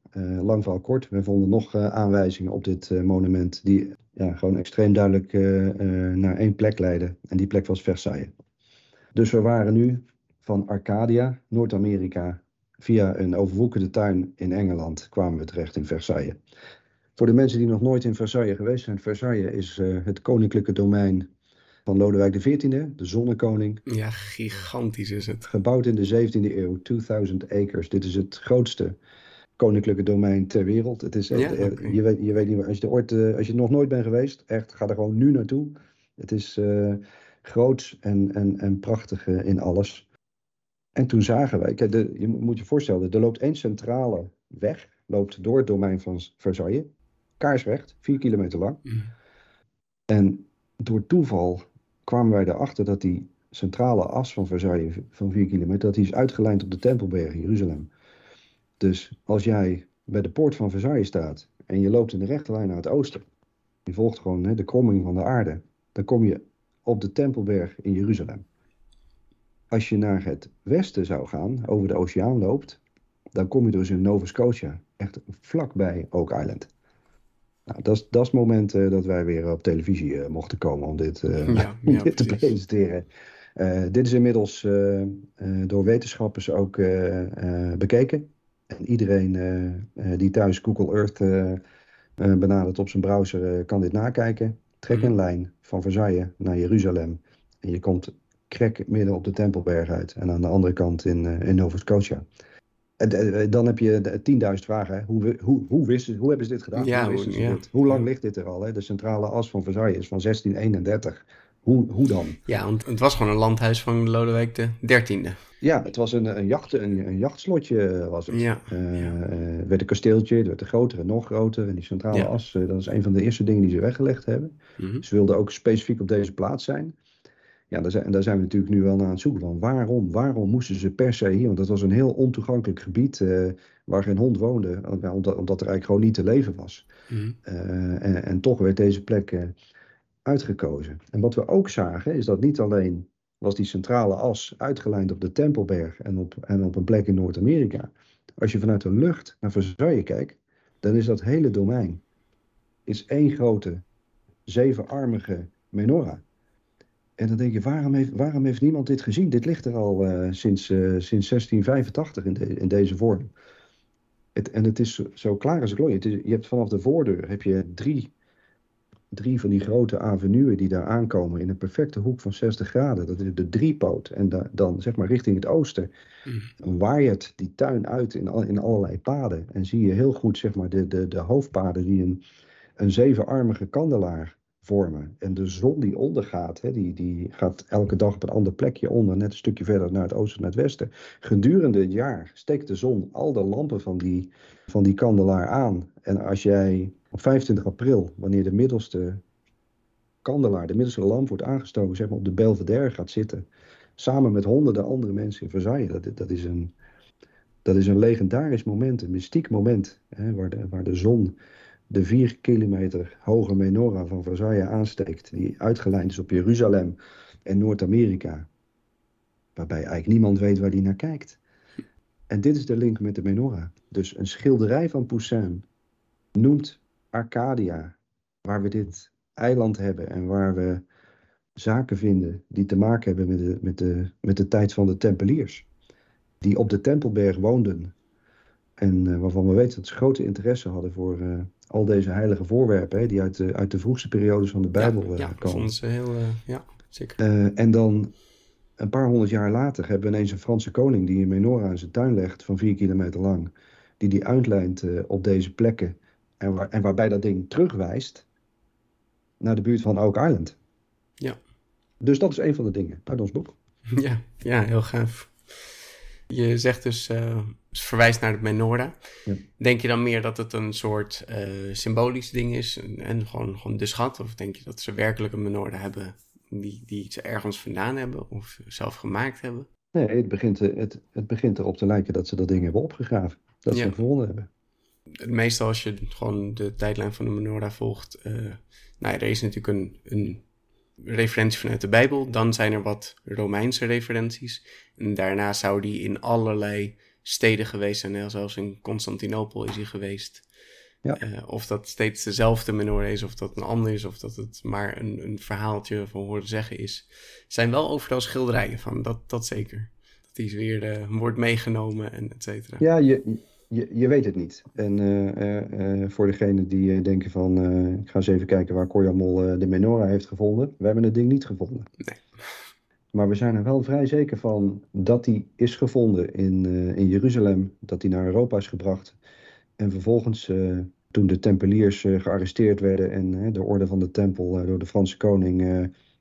lang verhaal kort. We vonden nog aanwijzingen op dit monument die ja, gewoon extreem duidelijk naar één plek leiden. En die plek was Versailles. Dus we waren nu van Arcadia, Noord-Amerika, via een overwoekerde tuin in Engeland, kwamen we terecht in Versailles. Voor de mensen die nog nooit in Versailles geweest zijn, Versailles is uh, het koninklijke domein van Lodewijk XIV, de zonnekoning. Ja, gigantisch is het. Gebouwd in de 17e eeuw, 2000 acres. Dit is het grootste koninklijke domein ter wereld. Het is echt, eh, je, weet, je weet niet, als je, er ooit, uh, als je er nog nooit bent geweest, echt, ga er gewoon nu naartoe. Het is uh, groots en, en, en prachtig in alles. En toen zagen wij, kijk, de, je moet je voorstellen, er loopt één centrale weg, loopt door het domein van Versailles, kaarsrecht, vier kilometer lang. Mm. En door toeval kwamen wij erachter dat die centrale as van Versailles, van vier kilometer, dat die is uitgelijnd op de Tempelberg in Jeruzalem. Dus als jij bij de poort van Versailles staat en je loopt in de rechte lijn naar het oosten, je volgt gewoon hè, de kromming van de aarde, dan kom je op de Tempelberg in Jeruzalem. Als je naar het westen zou gaan, over de oceaan loopt, dan kom je dus in Nova Scotia, echt vlakbij Oak Island. Nou, dat, is, dat is het moment uh, dat wij weer op televisie uh, mochten komen om dit, uh, ja, (laughs) ja, dit te presenteren. dit is inmiddels door wetenschappers ook bekeken. En iedereen eh, eh, die thuis Google Earth eh, benadert op zijn browser kan dit nakijken. Trek mhm. een lijn van Versailles naar Jeruzalem. En je komt krek midden op de Tempelberg uit. En aan de andere kant in, in Nova Scotia. En dan heb je 10.000 vragen. Hoe, hoe, hoe, wisten, hoe hebben ze dit gedaan? Ja, hoe, ja. hoe lang ligt dit er al? Hè? De centrale as van Versailles is van 1631. Hoe, hoe dan? Ja, want het was gewoon een landhuis van Lodewijk de XIII. Ja, het was een, een, jacht, een, een jachtslotje eh, was het. Ja, uh, werd een kasteeltje, het werd een groter en nog groter. En die centrale as, dat is een van de eerste dingen die ze weggelegd hebben. Mhm. Ze wilden ook specifiek op deze plaats zijn. Ja, daar zijn, en daar zijn we natuurlijk nu wel naar aan het zoeken van waarom, waarom moesten ze per se hier? Want dat was een heel ontoegankelijk gebied waar geen hond woonde, omdat, omdat er eigenlijk gewoon niet te leven was. Mhm. en, en, toch werd deze plek uitgekozen. En wat we ook zagen is dat niet alleen was die centrale as uitgelijnd op de Tempelberg en op, en op een plek in Noord-Amerika. Als je vanuit de lucht naar Versailles kijkt, dan is dat hele domein is één grote zevenarmige menorah. En dan denk je, waarom heeft, waarom heeft niemand dit gezien? Dit ligt er al uh, sinds, uh, sinds 1685 in, de, in deze vorm. Het, en het is zo, klaar als looien. Je hebt vanaf de voordeur heb je drie drie van die grote avenuen die daar aankomen in een perfecte hoek van 60 graden. Dat is de driepoot. En da, dan zeg maar richting het oosten mm. waait die tuin uit in, in allerlei paden. En zie je heel goed zeg maar de, de, de hoofdpaden die een, een zevenarmige kandelaar vormen. En de zon die ondergaat, hè, die, die gaat elke dag op een ander plekje onder, net een stukje verder naar het oosten, naar het westen. Gedurende het jaar steekt de zon al de lampen van die, van die kandelaar aan. En als jij op 25 april, wanneer de middelste kandelaar, de middelste lamp wordt aangestoken, zeg maar op de Belvedere gaat zitten, samen met honderden andere mensen in Versailles, dat, dat, is, een, dat is een legendarisch moment, een mystiek moment, hè, waar, de, waar de zon de vier kilometer hoge menorah van Versailles aansteekt, die uitgelijnd is op Jeruzalem en Noord-Amerika, waarbij eigenlijk niemand weet waar die naar kijkt. En dit is de link met de menorah. Dus een schilderij van Poussin noemt Arcadia, waar we dit eiland hebben en waar we zaken vinden die te maken hebben met de, met de, met de tijd van de Tempeliers, die op de Tempelberg woonden en uh, waarvan we weten dat ze grote interesse hadden voor uh, al deze heilige voorwerpen, hè, die uit de, uit de vroegste periodes van de Bijbel ja, ja, komen. Ze heel, ja, zeker. en dan een paar honderd jaar later hebben we ineens een Franse koning die een menorah in zijn tuin legt van vier kilometer lang, die die uitlijnt op deze plekken en, waar, en waarbij dat ding terugwijst naar de buurt van Oak Island. Ja. Dus dat is een van de dingen uit ons boek. (laughs) Ja, ja heel gaaf. Je zegt dus, uh, verwijst naar de menorah. Ja. Denk je dan meer dat het een soort uh, symbolisch ding is en, en, gewoon, gewoon de schat? Of denk je dat ze werkelijk een menorah hebben die, die ze ergens vandaan hebben of zelf gemaakt hebben? Nee, het begint, het, het begint erop te lijken dat ze dat ding hebben opgegraven. Dat ze het gevonden hebben. Meestal als je gewoon de tijdlijn van de menorah volgt, uh, nou ja, er is natuurlijk een, een referentie vanuit de Bijbel. Dan zijn er wat Romeinse referenties. En daarna zou die in allerlei steden geweest zijn. Zelfs in Constantinopel is hij geweest. Ja. Uh, of dat steeds dezelfde menorah is, of dat een ander is, of dat het maar een, een verhaaltje van horen zeggen is. zijn wel overal schilderijen van, dat, dat zeker. Dat die weer uh, wordt meegenomen en et cetera. Ja, je, je, je weet het niet. En uh, uh, voor degenen die denken van, ik ga eens even kijken waar Koyamol de menorah heeft gevonden. We hebben het ding niet gevonden. Nee. Maar we zijn er wel vrij zeker van dat die is gevonden in, in Jeruzalem. Dat die naar Europa is gebracht. En vervolgens, toen de tempeliers gearresteerd werden en de orde van de tempel door de Franse koning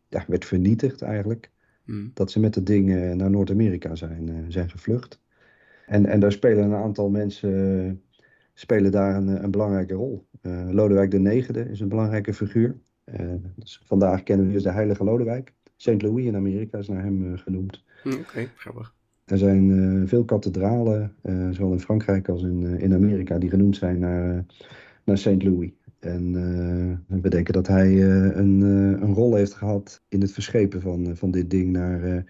ja, werd vernietigd eigenlijk. Hmm. Dat ze met het ding naar Noord-Amerika zijn, zijn gevlucht. En, en daar spelen een aantal mensen eh, spelen daar een, een belangrijke rol. Uh, Lodewijk IX is een belangrijke figuur. Dus vandaag kennen we dus de heilige Lodewijk. St. Louis in Amerika is naar hem genoemd. Hm, oké, okay, grappig. Er zijn veel kathedralen, zowel in Frankrijk als in, in Amerika, die genoemd zijn naar, naar St. Louis. En we denken dat hij een, een rol heeft gehad in het verschepen van, van dit ding naar,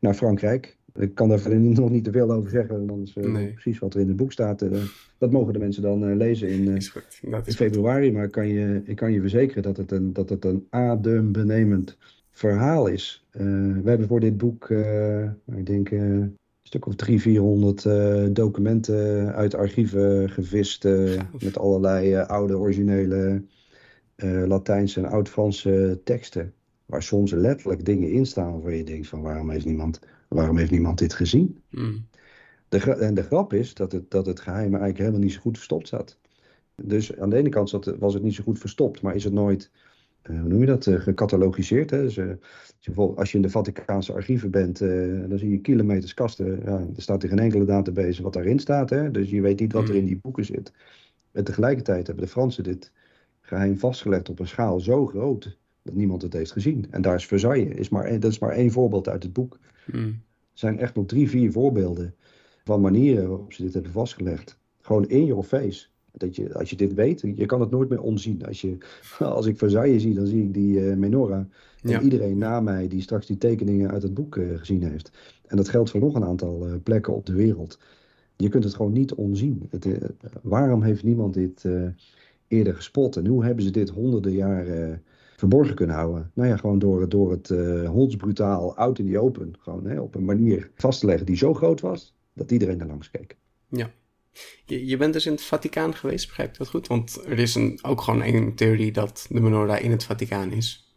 naar Frankrijk. Ik kan daar verder nog niet te veel over zeggen, dan is uh, precies wat er in het boek staat. Uh, dat mogen de mensen dan uh, lezen in, in februari. Maar ik kan, je, ik kan je verzekeren dat het een, dat het een adembenemend verhaal is. we hebben voor dit boek, ik denk, een stuk of drie, vierhonderd documenten uit archieven gevist. met allerlei oude, originele Latijnse en Oud-Franse teksten. Waar soms letterlijk dingen in staan waar je denkt van waarom heeft niemand Waarom heeft niemand dit gezien? Mm. De, en de grap is dat het, dat het geheim eigenlijk helemaal niet zo goed verstopt zat. Dus aan de ene kant zat, was het niet zo goed verstopt, maar is het nooit, uh, hoe noem je dat, uh, gecatalogiseerd. Hè? Dus, uh, als je in de Vaticaanse archieven bent, dan zie je kilometers kasten. Ja, er staat in geen enkele database wat daarin staat. Hè? Dus je weet niet wat er in mm. die boeken zit. En tegelijkertijd hebben de Fransen dit geheim vastgelegd op een schaal zo groot dat niemand het heeft gezien. En daar is Versailles, is maar, dat is maar één voorbeeld uit het boek. Hmm. Er zijn echt nog drie, vier voorbeelden van manieren waarop ze dit hebben vastgelegd. Gewoon in your face. Dat je, als je dit weet, je kan het nooit meer onzien. Als, je, (laughs) als ik Versailles zie, dan zie ik die uh, menorah. En iedereen na mij die straks die tekeningen uit het boek uh, gezien heeft. En dat geldt voor nog een aantal uh, plekken op de wereld. Je kunt het gewoon niet onzien. Het, waarom heeft niemand dit eerder gespot? En hoe hebben ze dit honderden jaren verborgen kunnen houden. Nou ja, gewoon door, door het uh, hondsbrutaal out in die open, gewoon hè, op een manier vast te leggen die zo groot was dat iedereen er langs keek. Ja. Je, je bent dus in het Vaticaan geweest, begrijp ik dat goed? Want er is een, ook gewoon een theorie dat de menorah in het Vaticaan is.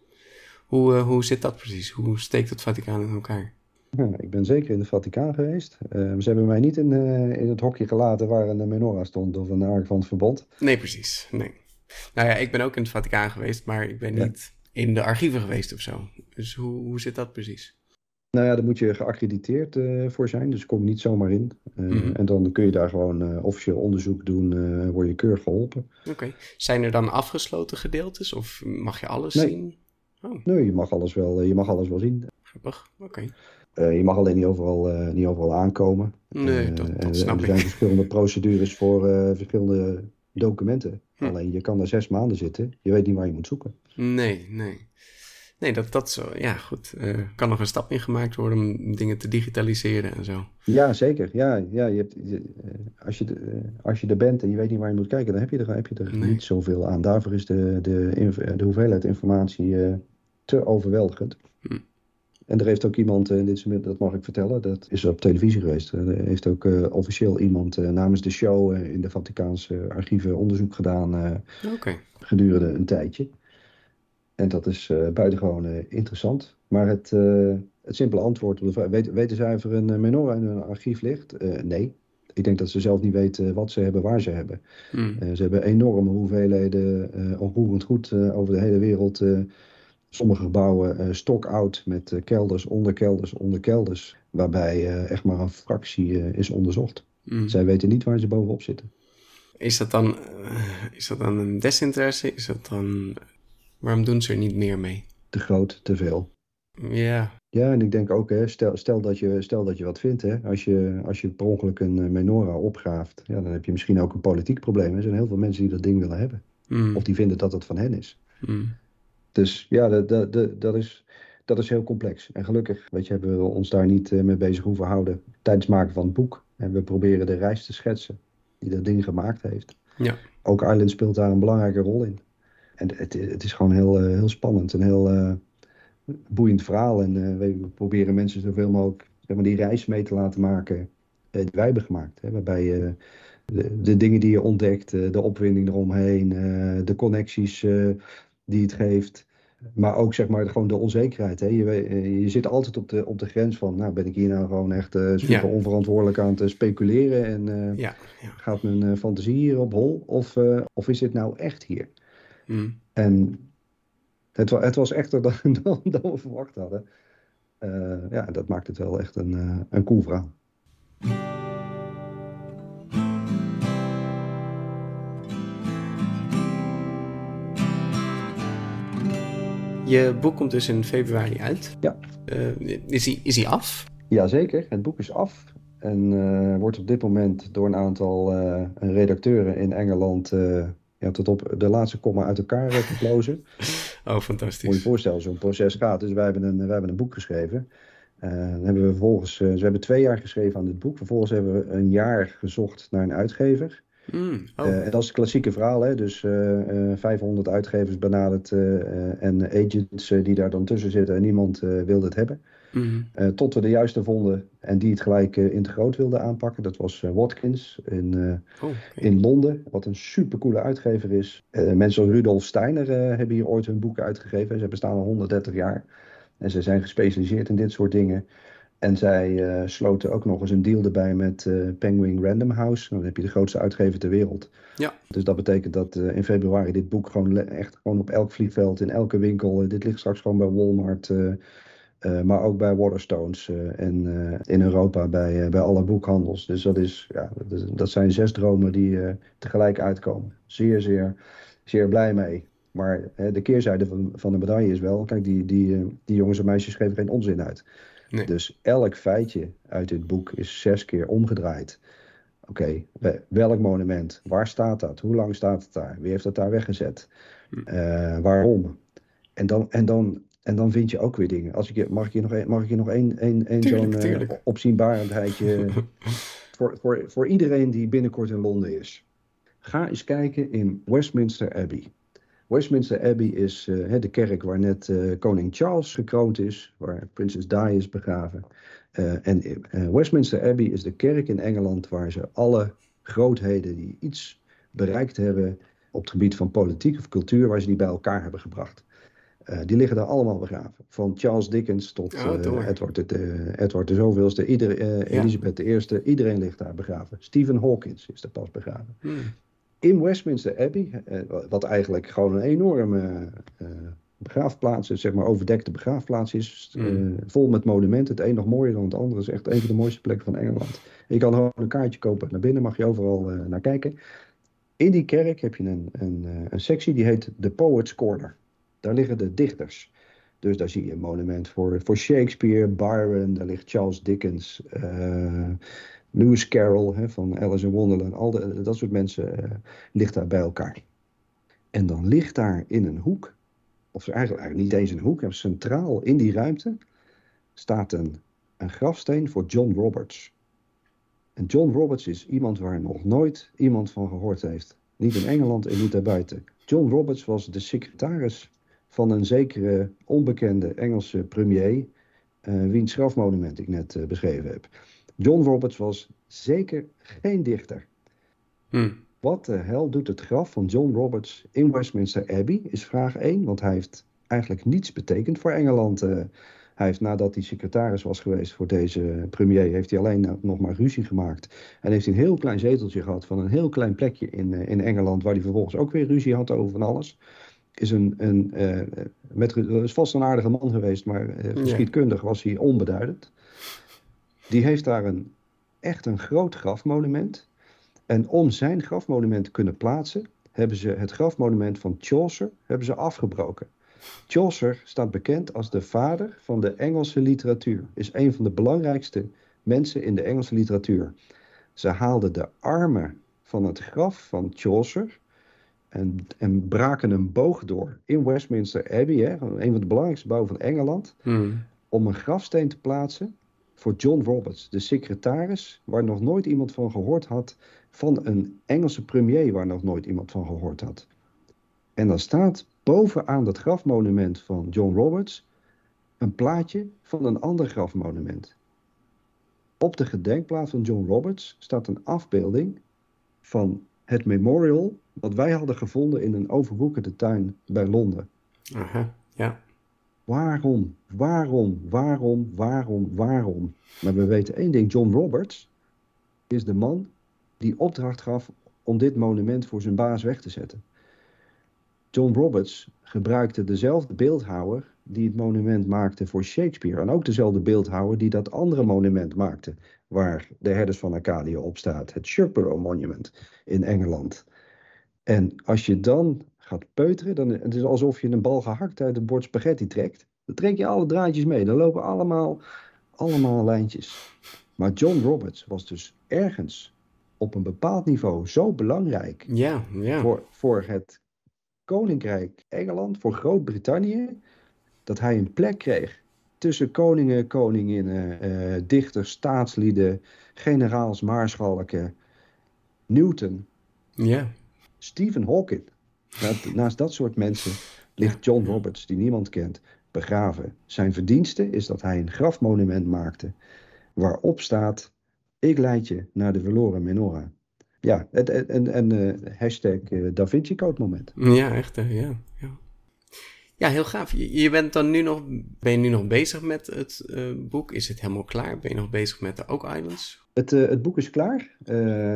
Hoe, uh, hoe zit dat precies? Hoe steekt het Vaticaan in elkaar? Ja, ik ben zeker in het Vaticaan geweest. Uh, ze hebben mij niet in, uh, in het hokje gelaten waar een menorah stond of een ark van het verbod. Nee, precies. Nee. Nou ja, ik ben ook in het Vaticaan geweest, maar ik ben ja. niet in de archieven geweest of zo. Dus hoe, hoe zit dat precies? Nou ja, daar moet je geaccrediteerd uh, voor zijn, dus kom niet zomaar in. Uh, mm -hmm. En dan kun je daar gewoon uh, officieel onderzoek doen, word je keurig geholpen. Oké. Okay. Zijn er dan afgesloten gedeeltes of mag je alles nee. zien? Oh. Nee, je mag alles wel, je mag alles wel zien. Grappig, oké. Okay. je mag alleen niet overal, niet overal aankomen. Nee, dat, dat snap er ik. zijn verschillende procedures voor verschillende documenten. Hm. Alleen je kan daar zes maanden zitten, je weet niet waar je moet zoeken. Nee, nee. Nee, dat, dat zo. Ja, goed. Er uh, kan nog een stap in gemaakt worden om dingen te digitaliseren en zo. Ja, zeker. Ja, ja je hebt, je, als, je, uh, als je er bent en je weet niet waar je moet kijken, dan heb je er, heb je er nee. niet zoveel aan. Daarvoor is de, de, de hoeveelheid informatie uh, te overweldigend. Hm. En er heeft ook iemand, dit is, dat mag ik vertellen, dat is op televisie geweest. Er heeft ook officieel iemand namens de show in de Vaticaanse archieven onderzoek gedaan okay. gedurende een tijdje. En dat is buitengewoon interessant. Maar het, het simpele antwoord op de vraag: weten, weten zij of er een menorah in hun archief ligt? nee. Ik denk dat ze zelf niet weten wat ze hebben, waar ze hebben. Hmm. ze hebben enorme hoeveelheden onroerend goed over de hele wereld. Sommige gebouwen stokoud met kelders, onderkelders, onderkelders. Waarbij echt maar een fractie is onderzocht. Hmm. Zij weten niet waar ze bovenop zitten. Is dat dan, is dat dan een desinteresse? Is dat dan Waarom doen ze er niet meer mee? Te groot, te veel. Ja. Ja, en ik denk ook, hè, stel, stel, dat je, stel dat je wat vindt. Hè, als, je, als je per ongeluk een menorah opgraaft, ja, dan heb je misschien ook een politiek probleem. Er zijn heel veel mensen die dat ding willen hebben. Mm. Of die vinden dat het van hen is. Mm. Dus ja, dat, dat, dat, dat, is, dat is heel complex. En gelukkig weet je, hebben we ons daar niet uh, mee bezig hoeven houden tijdens het maken van het boek. En we proberen de reis te schetsen die dat ding gemaakt heeft. Ja. Ook Island speelt daar een belangrijke rol in. En het, het is gewoon heel, uh, heel spannend. Een heel uh, boeiend verhaal. En uh, we proberen mensen zoveel mogelijk zeg maar, die reis mee te laten maken die wij hebben gemaakt. Hè? Waarbij de, de, dingen die je ontdekt, de opwinding eromheen, de connecties die het geeft. Maar ook zeg maar gewoon de onzekerheid. Hè? Je, je zit altijd op de, op de grens van, nou ben ik hier nou gewoon echt super ja. onverantwoordelijk aan te speculeren. En ja, ja. gaat mijn fantasie hier op hol? Of, of is dit nou echt hier? Mm. En het, het, was echter (laughs) dan, dan, dan we verwacht hadden. Ja, dat maakt het wel echt een, een cool verhaal. Je boek komt dus in februari uit. Ja. Uh, is, hij, is hij af? Jazeker, het boek is af. En wordt op dit moment door een aantal redacteuren in Engeland ja, tot op de laatste komma uit elkaar geplozen. (laughs) Oh, fantastisch. Moet je je voorstellen, zo'n proces gaat. Dus wij hebben een, wij hebben een boek geschreven. Uh, dan hebben we vervolgens, uh, we hebben twee jaar geschreven aan dit boek. Vervolgens hebben we een jaar gezocht naar een uitgever. Mm, oh. uh, en dat is het klassieke verhaal, hè? dus 500 uitgevers benaderd en agents die daar dan tussen zitten en niemand wilde het hebben. Mm. tot we de juiste vonden en die het gelijk in te groot wilden aanpakken. Dat was Watkins in, oh, okay. in Londen, wat een supercoole uitgever is. mensen zoals Rudolf Steiner hebben hier ooit hun boeken uitgegeven. Ze bestaan al 130 jaar. En ze zijn gespecialiseerd in dit soort dingen. En zij uh, sloten ook nog eens een deal erbij met uh, Penguin Random House. Dan heb je de grootste uitgever ter wereld. Ja. Dus dat betekent dat uh, in februari dit boek gewoon echt gewoon op elk vliegveld, in elke winkel. dit ligt straks gewoon bij Walmart. maar ook bij Waterstones en in Europa bij, bij alle boekhandels. Dus dat, is, ja, dat, zijn zes dromen die tegelijk uitkomen. Zeer, zeer, zeer blij mee. Maar de keerzijde van, van de medaille is wel, kijk, die, die, die jongens en meisjes geven geen onzin uit. Nee. Dus elk feitje uit dit boek is zes keer omgedraaid. Oké, okay, welk monument? Waar staat dat? Hoe lang staat het daar? Wie heeft dat daar weggezet? Uh, waarom? En dan, en, dan, en dan vind je ook weer dingen. Als ik, mag ik je nog een, mag ik je nog één, één, één zo'n uh, opzienbarendheidje (laughs) voor, voor, voor iedereen die binnenkort in Londen is. Ga eens kijken in Westminster Abbey. Westminster Abbey is uh, de kerk waar net uh, koning Charles gekroond is, waar prinses Di is begraven. Uh, en Westminster Abbey is de kerk in Engeland waar ze alle grootheden die iets bereikt hebben op het gebied van politiek of cultuur, waar ze die bij elkaar hebben gebracht. Die liggen daar allemaal begraven. Van Charles Dickens tot Edward, de, Edward de Zoveelste, ieder, Elisabeth I. Iedereen ligt daar begraven. Stephen Hawkins is er pas begraven. Hmm. In Westminster Abbey, wat eigenlijk gewoon een enorme begraafplaats is, zeg maar overdekte begraafplaats is, hmm. vol met monumenten. Het een nog mooier dan het andere. is echt een van de mooiste plekken van Engeland. Je kan gewoon een kaartje kopen naar binnen, mag je overal naar kijken. In die kerk heb je een, een, een sectie die heet The Poets Corner. Daar liggen de dichters. Dus daar zie je een monument voor, voor Shakespeare, Byron, daar ligt Charles Dickens, uh, Lewis Carroll hè, van Alice in Wonderland. Al de, dat soort mensen uh, ligt daar bij elkaar. En dan ligt daar in een hoek, of eigenlijk, eigenlijk niet eens een hoek, centraal in die ruimte, staat een, een grafsteen voor John Roberts. En John Roberts is iemand waar nog nooit iemand van gehoord heeft. Niet in Engeland en niet daarbuiten. John Roberts was de secretaris van een zekere onbekende Engelse premier, uh, wiens grafmonument ik net uh, beschreven heb. John Roberts was zeker geen dichter. Hmm. Wat de hel doet het graf van John Roberts in Westminster Abbey, is vraag 1, want hij heeft eigenlijk niets betekend voor Engeland. Uh, hij heeft nadat hij secretaris was geweest voor deze premier, heeft hij alleen nog maar ruzie gemaakt. En heeft hij een heel klein zeteltje gehad van een heel klein plekje in, in Engeland, waar hij vervolgens ook weer ruzie had over van alles is, een, een, uh, met, is vast een aardige man geweest, maar geschiedkundig was hij onbeduidend. Die heeft daar een, echt een groot grafmonument. En om zijn grafmonument te kunnen plaatsen, hebben ze het grafmonument van Chaucer hebben ze afgebroken. Chaucer staat bekend als de vader van de Engelse literatuur. Is een van de belangrijkste mensen in de Engelse literatuur. Ze haalden de armen van het graf van Chaucer en, en braken een boog door in Westminster Abbey, hè, een van de belangrijkste bouwen van Engeland, hmm. om een grafsteen te plaatsen voor John Roberts, de secretaris waar nog nooit iemand van gehoord had, van een Engelse premier waar nog nooit iemand van gehoord had. En dan staat bovenaan dat grafmonument van John Roberts een plaatje van een ander grafmonument. Op de gedenkplaats van John Roberts staat een afbeelding van het memorial dat wij hadden gevonden in een overwoekerde tuin bij Londen. Aha, ja. Waarom, waarom, waarom, waarom, waarom? Maar we weten één ding: John Roberts is de man die opdracht gaf om dit monument voor zijn baas weg te zetten. John Roberts gebruikte dezelfde beeldhouwer die het monument maakte voor Shakespeare. En ook dezelfde beeldhouwer die dat andere monument maakte, waar de herders van Arcadië op staat. Het Sherpero Monument in Engeland. En als je dan gaat peuteren, dan het is alsof je een bal gehakt uit een bord spaghetti trekt. Dan trek je alle draadjes mee. Dan lopen allemaal, allemaal lijntjes. Maar John Roberts was dus ergens op een bepaald niveau zo belangrijk ja, ja. Voor, voor het Koninkrijk Engeland, voor Groot-Brittannië, dat hij een plek kreeg tussen koningen, koninginnen, uh, dichters, staatslieden, generaals, maarschalken, Newton. Ja. Stephen Hawking. Naast, dat soort mensen ligt John Roberts, die niemand kent, begraven. Zijn verdienste is dat hij een grafmonument maakte waarop staat: Ik leid je naar de verloren menorah. Ja, en, en, uh, hashtag uh, Da Vinci Code moment. Ja, echt, ja, ja. Ja, heel gaaf. Je, bent dan nu nog, ben je nu nog bezig met het uh, boek? Is het helemaal klaar? Ben je nog bezig met de Oak Islands? Het, het boek is klaar,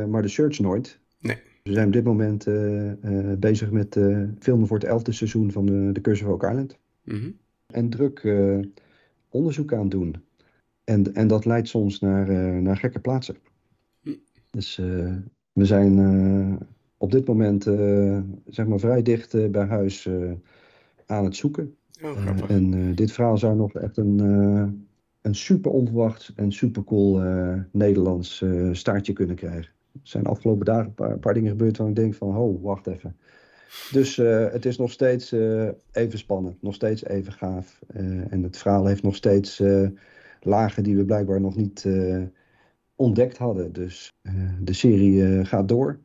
maar de search nooit. Nee. We zijn op dit moment uh, uh, bezig met uh, filmen voor het elfde seizoen van de, de Curse of Oak Island. Mm En druk onderzoek aan doen. En, en dat leidt soms naar, naar gekke plaatsen. Mm. Dus we zijn op dit moment zeg maar vrij dicht bij huis aan het zoeken. Oh, en dit verhaal zou nog echt een, een super onverwacht en super cool Nederlands staartje kunnen krijgen. Er zijn afgelopen dagen een paar, een paar dingen gebeurd waar ik denk van, oh, wacht even. Dus uh, het is nog steeds uh, even spannend, nog steeds even gaaf. Uh, en het verhaal heeft nog steeds lagen die we blijkbaar nog niet ontdekt hadden. Dus de serie gaat door.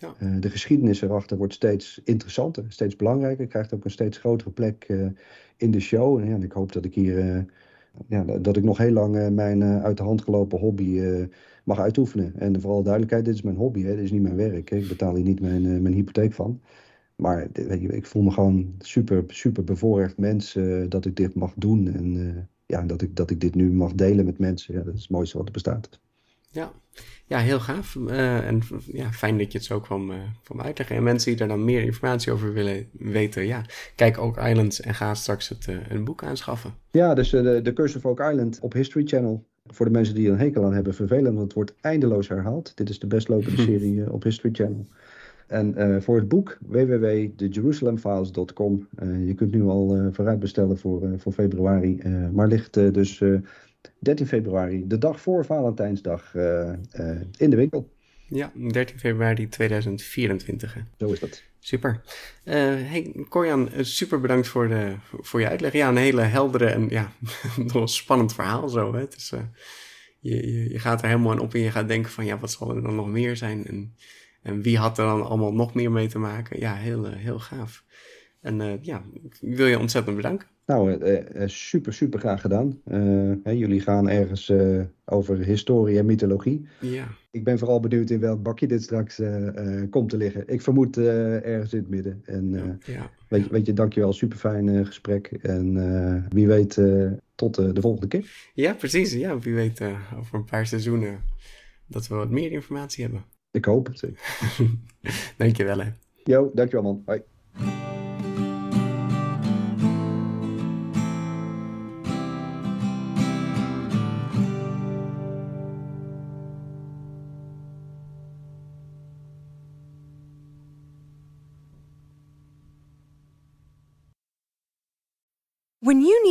Ja. de geschiedenis erachter wordt steeds interessanter, steeds belangrijker. Krijgt ook een steeds grotere plek in de show. En, en ik hoop dat ik hier ja, dat ik nog heel lang mijn uit de hand gelopen hobby mag uitoefenen. En vooral duidelijkheid, dit is mijn hobby, hè? dit is niet mijn werk. Hè? Ik betaal hier niet mijn, mijn hypotheek van. Maar weet je, ik voel me gewoon super, super bevoorrecht mens dat ik dit mag doen. En ja, dat, ik, dat ik dit nu mag delen met mensen. Ja, dat is het mooiste wat er bestaat. Ja, ja heel gaaf. Uh, en ja, fijn dat je het zo kwam, kwam uitleggen. En mensen die daar dan meer informatie over willen weten, ja, kijk ook Islands en ga straks het, een boek aanschaffen. Ja, dus de, de Curse of Oak Island op History Channel. Voor de mensen die er een hekel aan hebben, vervelend, want het wordt eindeloos herhaald. Dit is de best lopende (laughs) serie op History Channel. En uh, voor het boek www.thejerusalemfiles.com. Uh, je kunt nu al uh, vooruit bestellen voor, voor februari. maar ligt dus 13 februari, de dag voor Valentijnsdag, in de winkel. Ja, 13 februari 2024. Zo is dat. Super. hey, Corjan, super bedankt voor, de, voor je uitleg. Ja, een hele heldere en ja, (laughs) nog spannend verhaal zo. Hè? Het is, je, je, je, gaat er helemaal aan op en je gaat denken van ja, wat zal er dan nog meer zijn? En en wie had er dan allemaal nog meer mee te maken? Ja, heel, eh, heel gaaf. En uh, ja, ik wil je ontzettend bedanken. Nou, uh, super, super graag gedaan. Hè, jullie gaan ergens over historie en mythologie. Ja. Ik ben vooral benieuwd in welk bakje dit straks komt te liggen. Ik vermoed ergens in het midden. En ja. Weet, je, weet je, dankjewel. Super fijn gesprek. En wie weet, tot de volgende keer. Ja, precies. Ja, wie weet over een paar seizoenen dat we wat meer informatie hebben. Ik hoop het. (laughs) dankjewel hè. Jo, dankjewel man. Hoi.